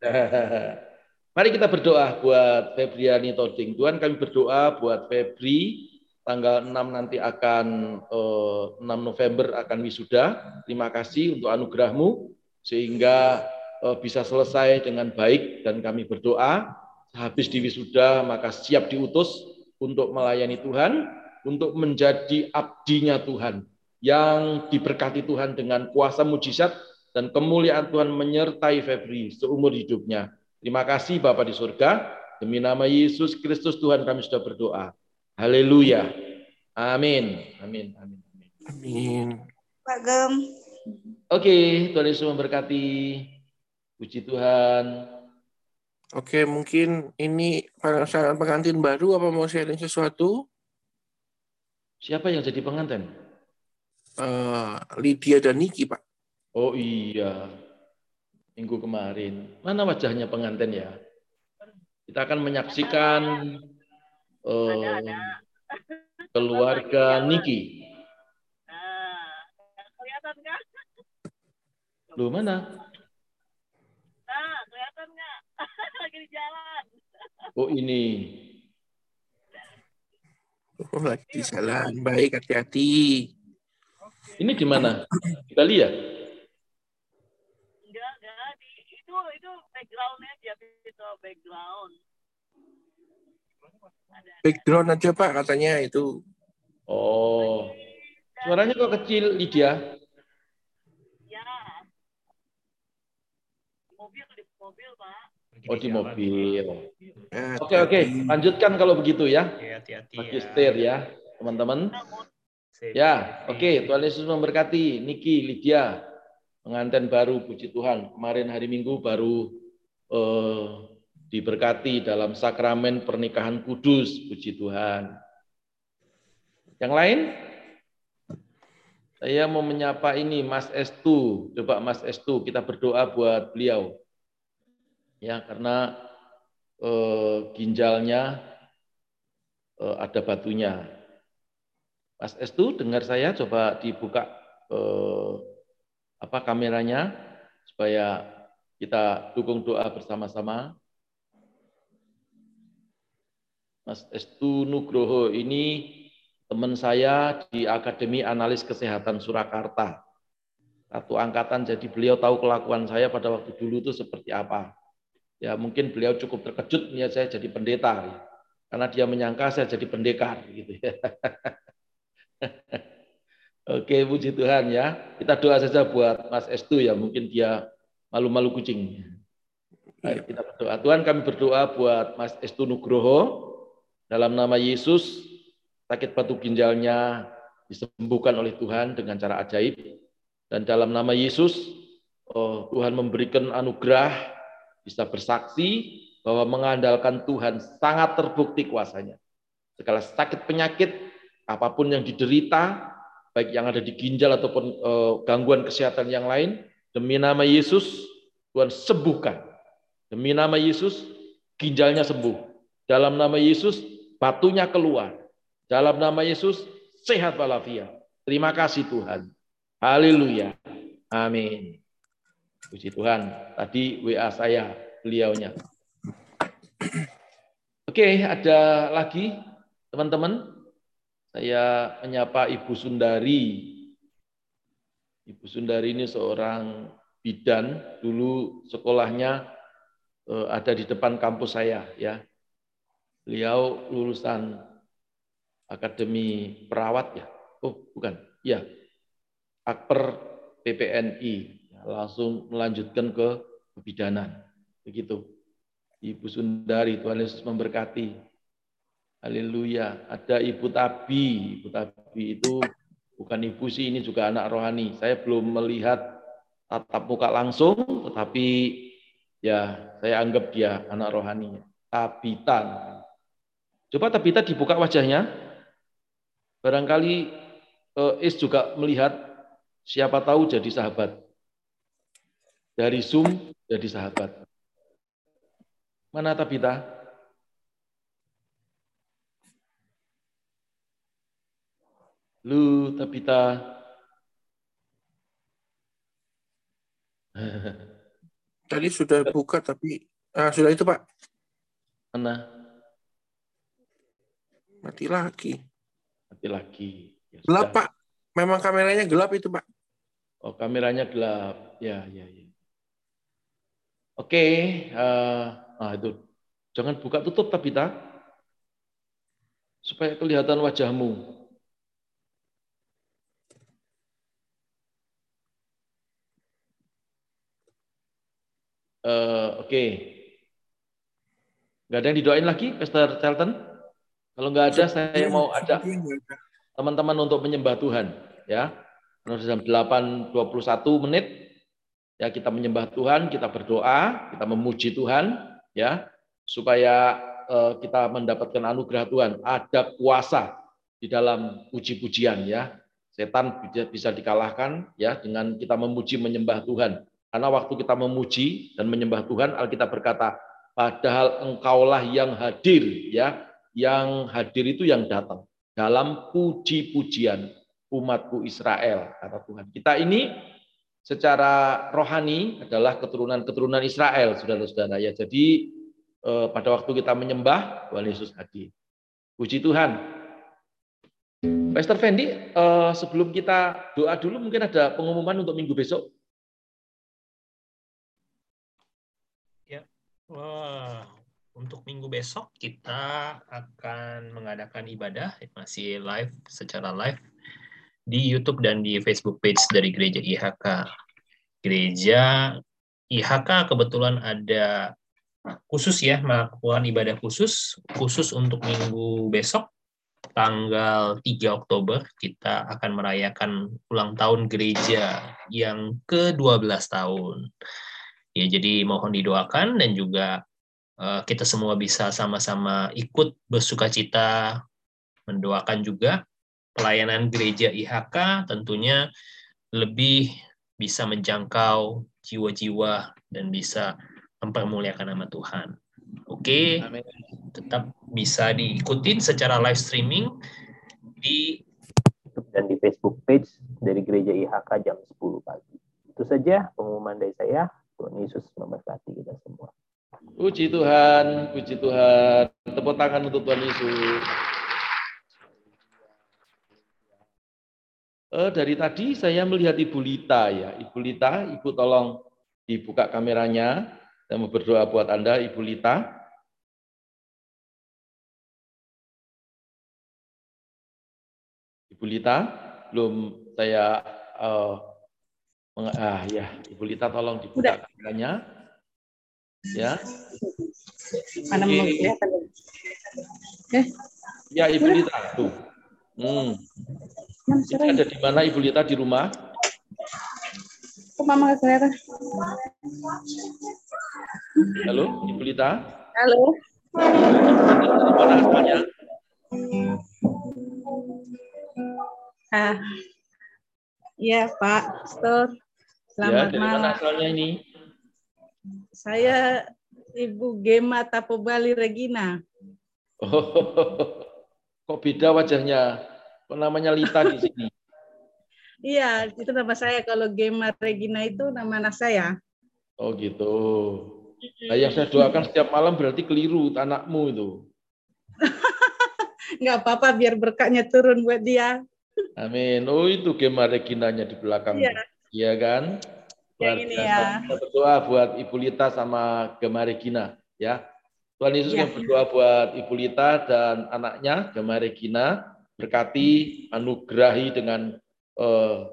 Mari kita berdoa buat Febriani Toding. Tuhan kami berdoa buat Febri tanggal 6 nanti akan eh, 6 November akan wisuda. Terima kasih untuk anugerahmu sehingga eh, bisa selesai dengan baik dan kami berdoa habis di wisuda maka siap diutus untuk melayani Tuhan, untuk menjadi abdinya Tuhan yang diberkati Tuhan dengan kuasa mujizat dan kemuliaan Tuhan menyertai Febri seumur hidupnya. Terima kasih Bapak di surga. Demi nama Yesus Kristus Tuhan kami sudah berdoa. Haleluya. Amin. Amin. Amin. Amin. Amin. Pak Gem. Oke, Tuhan Yesus memberkati. Puji Tuhan. Oke, mungkin ini pasangan pengantin baru apa mau sharing sesuatu? Siapa yang jadi pengantin? Eh, Lydia dan Niki, Pak. Oh iya. Minggu kemarin. Mana wajahnya pengantin ya? Kita akan menyaksikan uh, keluarga Niki. kelihatan nggak? Lu mana? Nah, kelihatan nggak? Lagi di jalan. Oh ini. Oh, lagi di jalan. Baik, hati-hati. Ini di mana? Bali ya? Enggak, enggak. Di, itu itu backgroundnya aja itu background. Background aja Pak katanya itu. Oh. Suaranya kok kecil, Lydia? Ya. Mobil, di mobil, Pak. Oh, di mobil. Eh, Oke, oke. Lanjutkan kalau begitu ya. Hati-hati Pakai setir ya, teman-teman. Ya, oke. Tuhan Yesus memberkati. Niki, Lydia, pengantin baru, puji Tuhan. Kemarin hari Minggu baru eh, diberkati dalam sakramen pernikahan kudus, puji Tuhan. Yang lain? Saya mau menyapa ini Mas Estu. Coba Mas Estu, kita berdoa buat beliau. Ya, karena eh, ginjalnya eh, ada batunya. Mas Estu, dengar saya coba dibuka eh, apa kameranya supaya kita dukung doa bersama-sama. Mas Estu Nugroho ini teman saya di Akademi Analis Kesehatan Surakarta. Satu angkatan, jadi beliau tahu kelakuan saya pada waktu dulu itu seperti apa. Ya mungkin beliau cukup terkejut melihat saya jadi pendeta, ya. karena dia menyangka saya jadi pendekar. Gitu ya. Oke, puji Tuhan ya. Kita doa saja buat Mas Estu ya, mungkin dia malu-malu kucing. Baik, kita berdoa. Tuhan kami berdoa buat Mas Estu Nugroho, dalam nama Yesus, sakit batu ginjalnya disembuhkan oleh Tuhan dengan cara ajaib. Dan dalam nama Yesus, oh, Tuhan memberikan anugerah, bisa bersaksi bahwa mengandalkan Tuhan sangat terbukti kuasanya. Segala sakit penyakit, apa pun yang diderita, baik yang ada di ginjal ataupun uh, gangguan kesehatan yang lain, demi nama Yesus, Tuhan sembuhkan. Demi nama Yesus, ginjalnya sembuh. Dalam nama Yesus, batunya keluar. Dalam nama Yesus, sehat walafiat. Terima kasih Tuhan. Haleluya. Amin. Puji Tuhan. Tadi WA saya beliaunya. Oke, ada lagi teman-teman. Saya menyapa Ibu Sundari. Ibu Sundari ini seorang bidan, dulu sekolahnya eh, ada di depan kampus saya ya. Beliau lulusan Akademi Perawat ya. Oh, bukan. Ya. Akper PPNI. Langsung melanjutkan ke kebidanan. Begitu. Ibu Sundari, Tuhan Yesus memberkati. Haleluya. Ada Ibu Tabi. Ibu Tabi itu bukan ibu sih, ini juga anak rohani. Saya belum melihat tatap muka langsung, tetapi ya saya anggap dia anak rohani. Tabita. Coba Tabita dibuka wajahnya. Barangkali eh, Is juga melihat siapa tahu jadi sahabat. Dari Zoom jadi sahabat. Mana Tabita? Lu Tabita. Tadi sudah buka tapi ah, sudah itu Pak. Mana? Mati lagi. Mati lagi. Ya, gelap sudah. Pak. Memang kameranya gelap itu Pak. Oh, kameranya gelap. Ya, ya, ya. Oke, uh, nah itu. Jangan buka tutup Tabita. Supaya kelihatan wajahmu. Uh, Oke. Okay. Nggak ada yang didoain lagi, Pastor Charlton? Kalau nggak ada, saya mau ada teman-teman untuk menyembah Tuhan. Ya, jam 8.21 menit, ya kita menyembah Tuhan, kita berdoa, kita memuji Tuhan, ya supaya uh, kita mendapatkan anugerah Tuhan. Ada kuasa di dalam puji-pujian, ya. Setan bisa dikalahkan, ya dengan kita memuji menyembah Tuhan. Karena waktu kita memuji dan menyembah Tuhan, Alkitab berkata, padahal engkaulah yang hadir, ya, yang hadir itu yang datang dalam puji-pujian umatku Israel, kata Tuhan. Kita ini secara rohani adalah keturunan-keturunan Israel, saudara-saudara. Ya, jadi eh, pada waktu kita menyembah, Tuhan Yesus hadir. Puji Tuhan. Pastor Fendi, eh, sebelum kita doa dulu, mungkin ada pengumuman untuk minggu besok. Ya, wah, untuk minggu besok kita akan mengadakan ibadah masih live secara live di YouTube dan di Facebook page dari Gereja IHK. Gereja IHK kebetulan ada khusus ya melakukan ibadah khusus khusus untuk minggu besok tanggal 3 Oktober kita akan merayakan ulang tahun gereja yang ke-12 tahun. Ya, jadi mohon didoakan dan juga kita semua bisa sama-sama ikut bersuka cita mendoakan juga pelayanan gereja IHK tentunya lebih bisa menjangkau jiwa-jiwa dan bisa mempermuliakan nama Tuhan. Oke, okay? tetap bisa diikutin secara live streaming di YouTube dan di Facebook page dari Gereja IHK jam 10 pagi. Itu saja pengumuman dari saya. Tuhan Yesus memberkati kita semua. Puji Tuhan, puji Tuhan. Tepuk tangan untuk Tuhan Yesus. Eh, dari tadi saya melihat Ibu Lita ya. Ibu Lita, Ibu tolong dibuka kameranya. Saya mau berdoa buat Anda, Ibu Lita. Ibu Lita, belum saya uh, ah ya, Ibu Lita tolong dibuka kameranya. Ya. Mana mau kelihatan? Eh. Ya, Ibu Lita tuh. Hmm. Ini ada di mana Ibu Lita di rumah? Kok mama kelihatan? Halo, Ibu Lita. Halo. Di mana asalnya? Ah, iya Pak, Pastor. Selamat ya, dari malam. mana asalnya ini? Saya Ibu Gema Tapobali Regina. Oh, kok beda wajahnya? Kok namanya Lita di sini? Iya, itu nama saya. Kalau Gema Regina itu nama anak saya. Oh gitu. Nah, yang saya doakan setiap malam berarti keliru anakmu itu. Nggak apa-apa, biar berkatnya turun buat dia. Amin. Oh itu Gema Reginanya di belakang. Iya, iya kan? Yang ini ya. Kita berdoa buat Ibu Lita sama Gema Regina. Ya. Tuhan Yesus ya. yang berdoa buat Ibu Lita dan anaknya Gema Regina. Berkati, anugerahi dengan uh,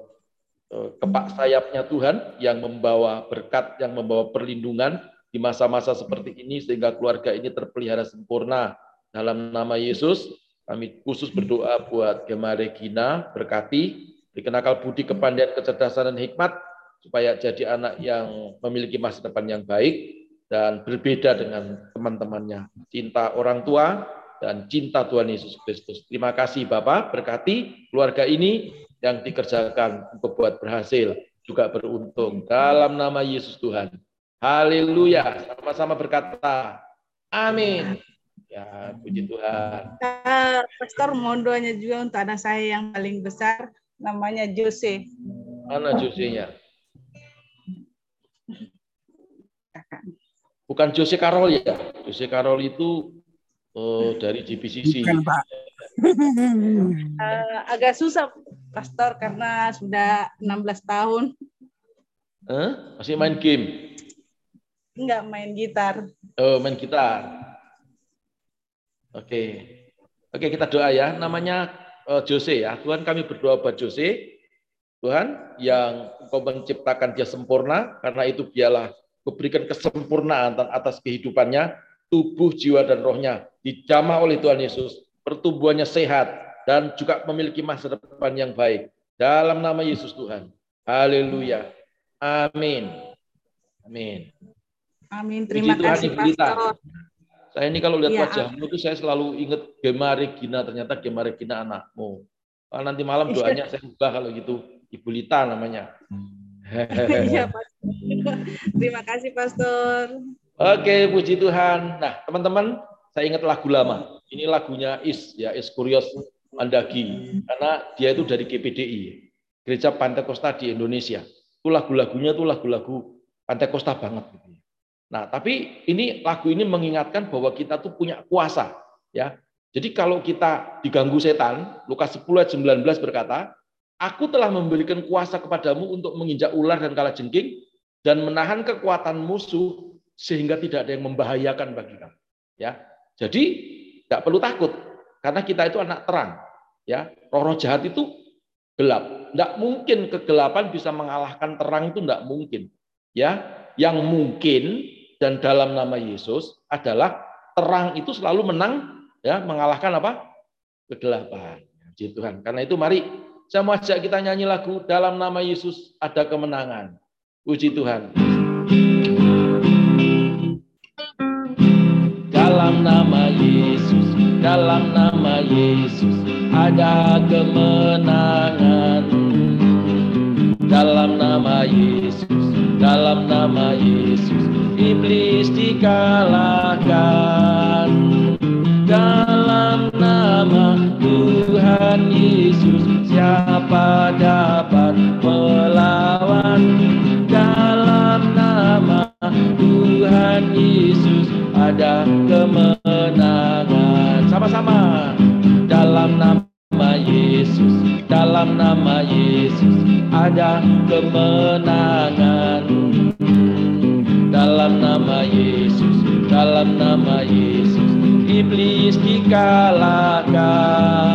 uh, kepak sayapnya Tuhan yang membawa berkat, yang membawa perlindungan di masa-masa seperti ini sehingga keluarga ini terpelihara sempurna dalam nama Yesus kami khusus berdoa buat Gema Regina, berkati, dikenakal budi, kepandaian, kecerdasan, dan hikmat, supaya jadi anak yang memiliki masa depan yang baik dan berbeda dengan teman-temannya. Cinta orang tua dan cinta Tuhan Yesus Kristus. Terima kasih Bapak, berkati keluarga ini yang dikerjakan untuk buat berhasil, juga beruntung. Dalam nama Yesus Tuhan. Haleluya. Sama-sama berkata, amin. Ya, puji Tuhan. Uh, Pastor mohon doanya juga untuk anak saya yang paling besar, namanya Jose. Mana Jose-nya? Bukan Jose Carol ya? Jose Carol itu oh, dari GPCC. Bukan, Pak. uh, agak susah, Pastor, karena sudah 16 tahun. Huh? Masih main game? Enggak, main gitar. Oh, main gitar. Oke. Oke, kita doa ya. Namanya uh, Jose ya. Tuhan kami berdoa buat Jose. Tuhan yang Engkau menciptakan dia sempurna, karena itu biarlah berikan kesempurnaan atas kehidupannya, tubuh, jiwa, dan rohnya. Dijamah oleh Tuhan Yesus. Pertumbuhannya sehat dan juga memiliki masa depan yang baik. Dalam nama Yesus Tuhan. Haleluya. Amin. Amin. Amin. Terima Puji kasih, Pastor. Saya ini kalau lihat ya. wajahmu itu saya selalu ingat Gema Regina, ternyata Gema Regina anakmu. Nanti malam iya. doanya saya ubah kalau gitu, Ibu Lita namanya. Iya, Pastor. Terima kasih, Pastor. Oke, puji Tuhan. Nah, teman-teman, saya ingat lagu lama. Ini lagunya Is, ya Is Kurios Mandagi. Karena dia itu dari GPDI, Gereja Pantai Kosta di Indonesia. Itu lagu-lagunya itu lagu-lagu Pantai Kosta banget. Gitu. Nah, tapi ini lagu ini mengingatkan bahwa kita tuh punya kuasa. ya. Jadi kalau kita diganggu setan, Lukas 10 ayat 19 berkata, Aku telah memberikan kuasa kepadamu untuk menginjak ular dan kala jengking dan menahan kekuatan musuh sehingga tidak ada yang membahayakan bagi kamu. Ya, jadi tidak perlu takut karena kita itu anak terang. Ya, roh-roh jahat itu gelap. Tidak mungkin kegelapan bisa mengalahkan terang itu tidak mungkin. Ya, yang mungkin dan dalam nama Yesus adalah terang itu selalu menang ya mengalahkan apa kegelapan. Puji Tuhan. Karena itu mari saya mau ajak kita nyanyi lagu dalam nama Yesus ada kemenangan. Puji Tuhan. Dalam nama Yesus, dalam nama Yesus ada kemenangan. Dalam nama Yesus, dalam nama Yesus iblis dikalahkan. Yesus siapa dapat melawan? Dalam nama Tuhan Yesus ada kemenangan. Sama-sama. Dalam nama Yesus, dalam nama Yesus ada kemenangan. Dalam nama Yesus, dalam nama Yesus iblis dikalahkan.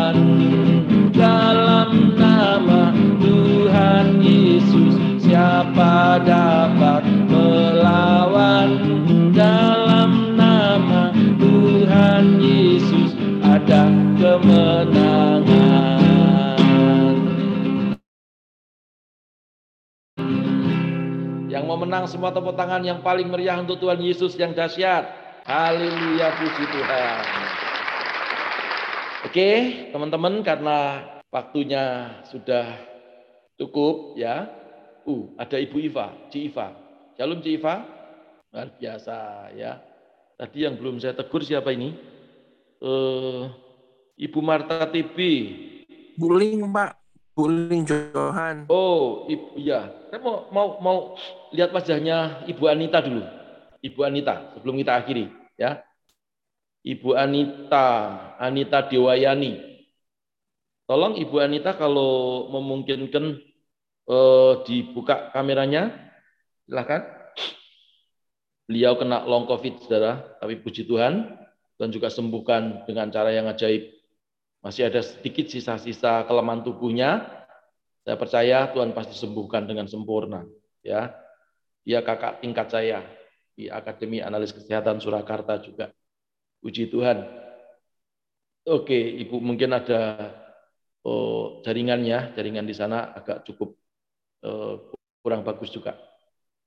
Menang semua tepuk tangan yang paling meriah untuk Tuhan Yesus yang dahsyat. Haleluya puji Tuhan. Oke, teman-teman karena waktunya sudah cukup ya. Uh, ada Ibu Iva, Ci Iva. Shalom Ci Iva. Luar biasa ya. Tadi yang belum saya tegur siapa ini? Uh, Ibu Marta TB. Buling, Pak. Buling Johan. Oh, Ibu ya. Saya mau mau mau lihat wajahnya Ibu Anita dulu. Ibu Anita sebelum kita akhiri ya. Ibu Anita, Anita Dewayani. Tolong Ibu Anita kalau memungkinkan eh, dibuka kameranya, silahkan. Beliau kena long covid, saudara, tapi puji Tuhan, dan juga sembuhkan dengan cara yang ajaib. Masih ada sedikit sisa-sisa kelemahan tubuhnya. Saya percaya Tuhan pasti sembuhkan dengan sempurna. Ya, dia kakak tingkat saya di Akademi Analis Kesehatan Surakarta juga. Puji Tuhan. Oke, Ibu mungkin ada oh, jaringannya, jaringan di sana agak cukup oh, kurang bagus juga.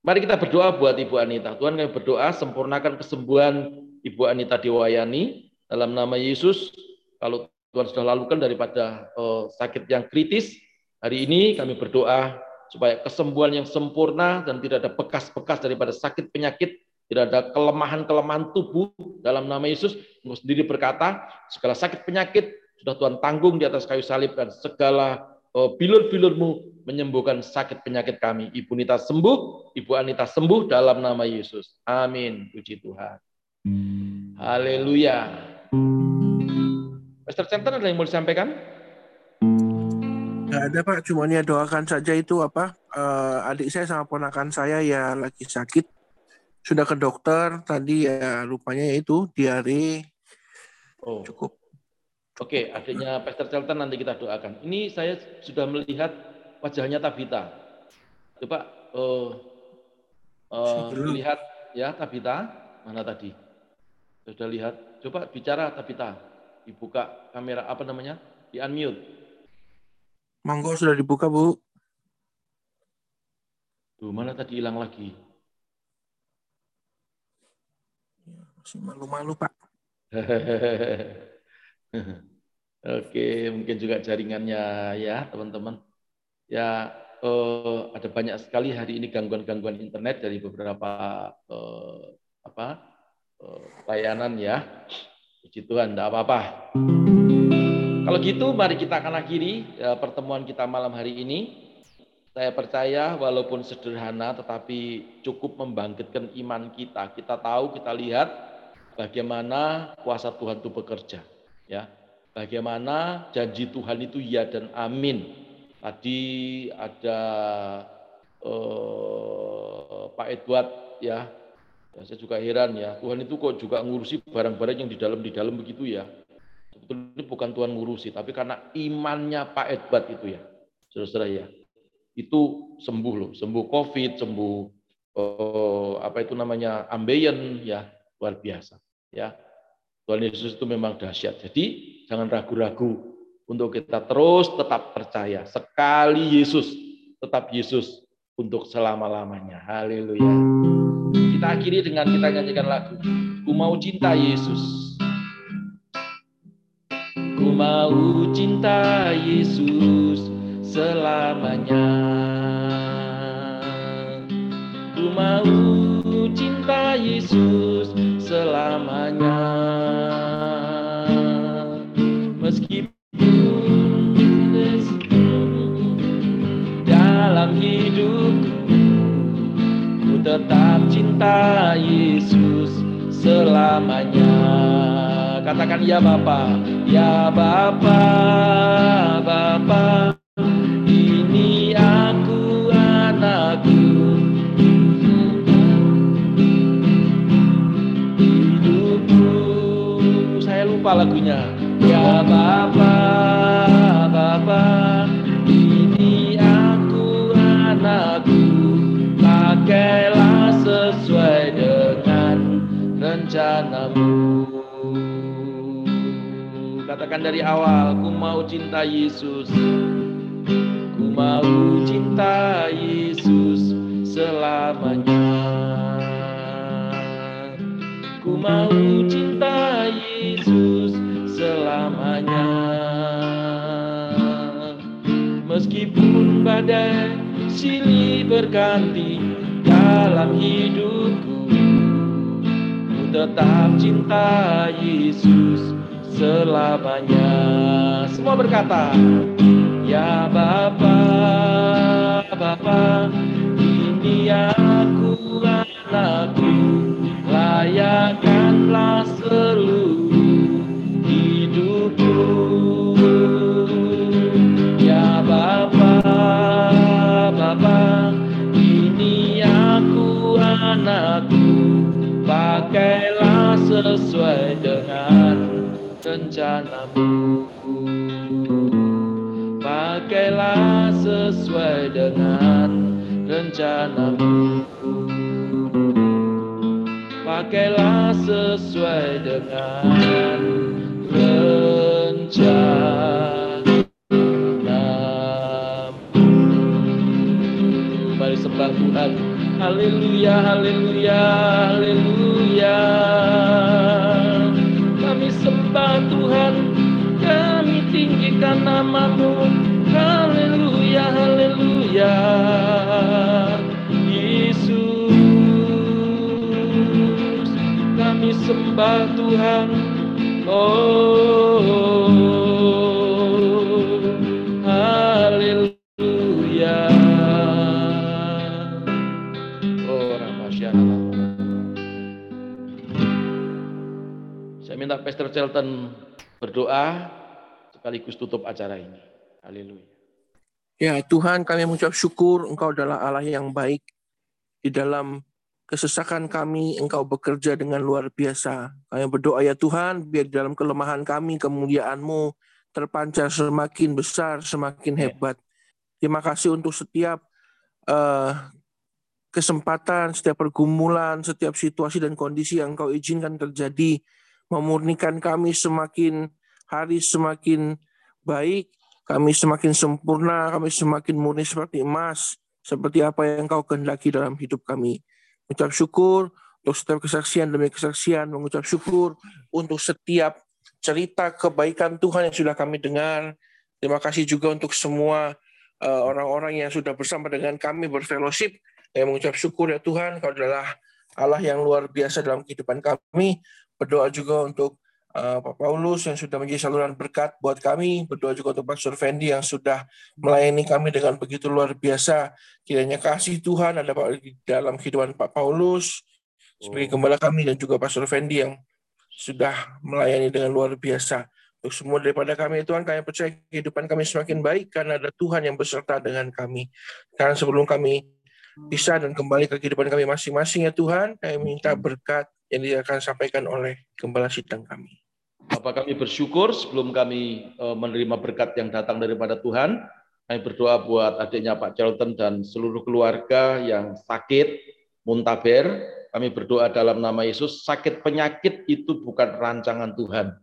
Mari kita berdoa buat Ibu Anita. Tuhan kami berdoa sempurnakan kesembuhan Ibu Anita Dewayani dalam nama Yesus. Kalau Tuhan sudah lakukan daripada oh, sakit yang kritis, hari ini kami berdoa supaya kesembuhan yang sempurna dan tidak ada bekas-bekas daripada sakit penyakit, tidak ada kelemahan-kelemahan tubuh dalam nama Yesus. Engkau sendiri berkata, segala sakit penyakit sudah Tuhan tanggung di atas kayu salib dan segala oh, bilur-bilurmu menyembuhkan sakit penyakit kami. Ibu Nita sembuh, Ibu Anita sembuh dalam nama Yesus. Amin. Puji Tuhan. Haleluya. Pastor Center ada yang mau disampaikan? Ada Pak, cuma ya doakan saja itu apa eh, adik saya sama ponakan saya ya lagi sakit sudah ke dokter tadi ya rupanya ya itu diare Oh. Cukup. Oke, adiknya Pastor nanti kita doakan. Ini saya sudah melihat wajahnya Tabita. Coba uh, uh, lihat ya Tabita mana tadi? Sudah lihat? Coba bicara Tabita. Dibuka kamera apa namanya? Di unmute. Monggo sudah dibuka Bu. Tuh, mana tadi hilang lagi? Masih malu-malu Pak. Oke, mungkin juga jaringannya ya teman-teman. Ya eh, ada banyak sekali hari ini gangguan-gangguan internet dari beberapa eh, apa eh, layanan ya. Puji Tuhan, tidak apa-apa. Kalau gitu, mari kita akan akhiri ya, pertemuan kita malam hari ini. Saya percaya walaupun sederhana tetapi cukup membangkitkan iman kita. Kita tahu, kita lihat bagaimana kuasa Tuhan itu bekerja. Ya, bagaimana janji Tuhan itu ya dan amin. Tadi ada eh, Pak Edward ya, ya, saya juga heran ya. Tuhan itu kok juga ngurusi barang-barang yang di dalam di dalam begitu ya. Sebetulnya bukan Tuhan ngurusi, tapi karena imannya Pak Edward itu ya, saudara-saudara ya itu sembuh loh, sembuh COVID, sembuh eh, apa itu namanya ambeien ya luar biasa ya. Tuhan Yesus itu memang dahsyat. Jadi jangan ragu-ragu untuk kita terus tetap percaya. Sekali Yesus, tetap Yesus untuk selama-lamanya. Haleluya. Kita akhiri dengan kita nyanyikan lagu. Ku mau cinta Yesus. Ku mau cinta Yesus selamanya. Ku mau cinta Yesus selamanya. Meskipun dalam hidupku ku tetap cinta Yesus selamanya. Katakan ya Bapa, ya Bapa, Bapa. Ini aku anakku Hidupku Saya lupa lagunya Ya Bapa, Bapa Ini aku anakku Pakailah sesuai dengan rencanamu Katakan dari awal, ku mau cinta Yesus Ku mau cinta Yesus selamanya. Ku mau cinta Yesus selamanya. Meskipun badai silih berganti dalam hidupku, ku tetap cinta Yesus selamanya. Semua berkata, Ya Bapa, Bapa, ini aku anakku, layakkanlah seluruh hidupku. Ya Bapa, Bapa, ini aku anakku, pakailah sesuai dengan rencanamu pakailah sesuai dengan rencanamu. Pakailah sesuai dengan rencanamu. Mari sembah Tuhan. Haleluya, haleluya, haleluya. Kami sembah Tuhan, kami tinggikan namamu. Haleluya, haleluya. Yesus, kami sembah Tuhan. Oh, haleluya. Pastor Shelton berdoa sekaligus tutup acara ini. Haleluya. Ya Tuhan kami mengucap syukur Engkau adalah Allah yang baik. Di dalam kesesakan kami Engkau bekerja dengan luar biasa. Kami berdoa ya Tuhan biar di dalam kelemahan kami kemuliaan-Mu terpancar semakin besar, semakin hebat. Terima kasih untuk setiap uh, kesempatan, setiap pergumulan, setiap situasi dan kondisi yang Engkau izinkan terjadi memurnikan kami semakin hari semakin baik, kami semakin sempurna, kami semakin murni seperti emas, seperti apa yang Kau kehendaki dalam hidup kami. Mengucap syukur untuk setiap kesaksian demi kesaksian, mengucap syukur untuk setiap cerita kebaikan Tuhan yang sudah kami dengar. Terima kasih juga untuk semua eh, orang-orang yang sudah bersama dengan kami berfellowship. Kami mengucap syukur ya Tuhan, Kau adalah Allah yang luar biasa dalam kehidupan kami. Berdoa juga untuk uh, Pak Paulus yang sudah menjadi saluran berkat buat kami. Berdoa juga untuk Pastor Fendi yang sudah melayani kami dengan begitu luar biasa. Kiranya kasih Tuhan ada di dalam kehidupan Pak Paulus sebagai gembala kami dan juga Pastor Fendi yang sudah melayani dengan luar biasa. Untuk semua daripada kami, Tuhan, kami percaya kehidupan kami semakin baik karena ada Tuhan yang beserta dengan kami. Karena sebelum kami bisa dan kembali ke kehidupan kami masing-masing ya Tuhan, kami minta berkat yang dia akan sampaikan oleh gembala sidang kami. Bapak kami bersyukur sebelum kami eh, menerima berkat yang datang daripada Tuhan, kami berdoa buat adiknya Pak Charlton dan seluruh keluarga yang sakit, muntaber. Kami berdoa dalam nama Yesus, sakit penyakit itu bukan rancangan Tuhan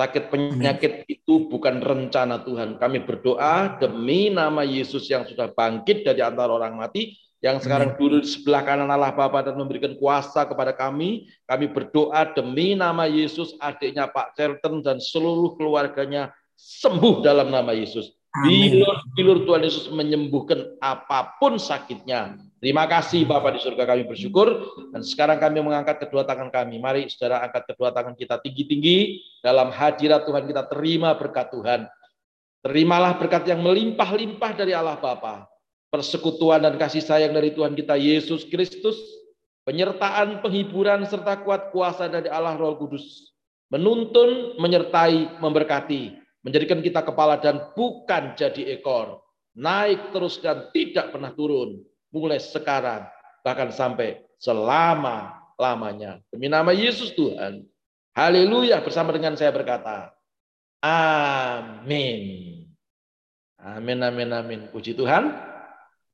Sakit penyakit itu bukan rencana Tuhan. Kami berdoa demi nama Yesus yang sudah bangkit dari antara orang mati, yang sekarang duduk di sebelah kanan Allah Bapa dan memberikan kuasa kepada kami. Kami berdoa demi nama Yesus, adiknya Pak Certen dan seluruh keluarganya sembuh dalam nama Yesus. Bilur-bilur Tuhan Yesus menyembuhkan apa pun sakitnya. Terima kasih Bapak di surga kami bersyukur. Dan sekarang kami mengangkat kedua tangan kami. Mari saudara angkat kedua tangan kita tinggi-tinggi. Dalam hadirat Tuhan kita terima berkat Tuhan. Terimalah berkat yang melimpah-limpah dari Allah Bapa. Persekutuan dan kasih sayang dari Tuhan kita Yesus Kristus. Penyertaan, penghiburan, serta kuat kuasa dari Allah Roh Kudus. Menuntun, menyertai, memberkati menjadikan kita kepala dan bukan jadi ekor. Naik terus dan tidak pernah turun. Mulai sekarang, bahkan sampai selama-lamanya. Demi nama Yesus Tuhan. Haleluya bersama dengan saya berkata. Amin. Amin, amin, amin. Puji Tuhan.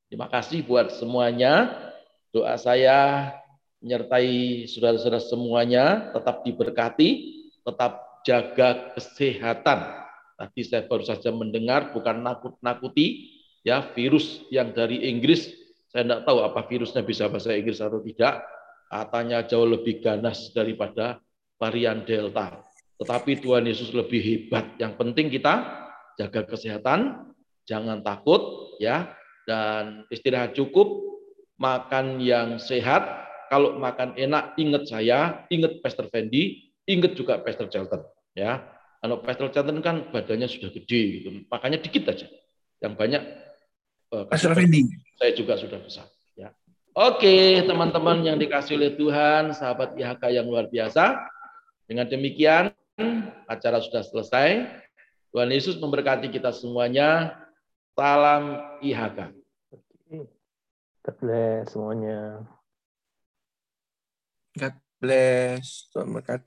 Terima kasih buat semuanya. Doa saya menyertai saudara-saudara semuanya tetap diberkati, tetap jaga kesehatan Tadi saya baru saja mendengar bukan nakut-nakuti ya virus yang dari Inggris. Saya tidak tahu apa virusnya bisa bahasa Inggris atau tidak. Katanya jauh lebih ganas daripada varian Delta. Tetapi Tuhan Yesus lebih hebat. Yang penting kita jaga kesehatan, jangan takut ya dan istirahat cukup, makan yang sehat. Kalau makan enak, ingat saya, ingat Pastor Fendi, ingat juga Pastor Charlton ya kalau Pastor Chanton kan badannya sudah gede gitu. Makanya dikit aja. Yang banyak uh, Pastor Saya juga sudah besar. Ya. Oke, teman-teman yang dikasih oleh Tuhan, sahabat IHK yang luar biasa. Dengan demikian, acara sudah selesai. Tuhan Yesus memberkati kita semuanya. Salam IHK. God bless semuanya. God bless. Tuhan berkati.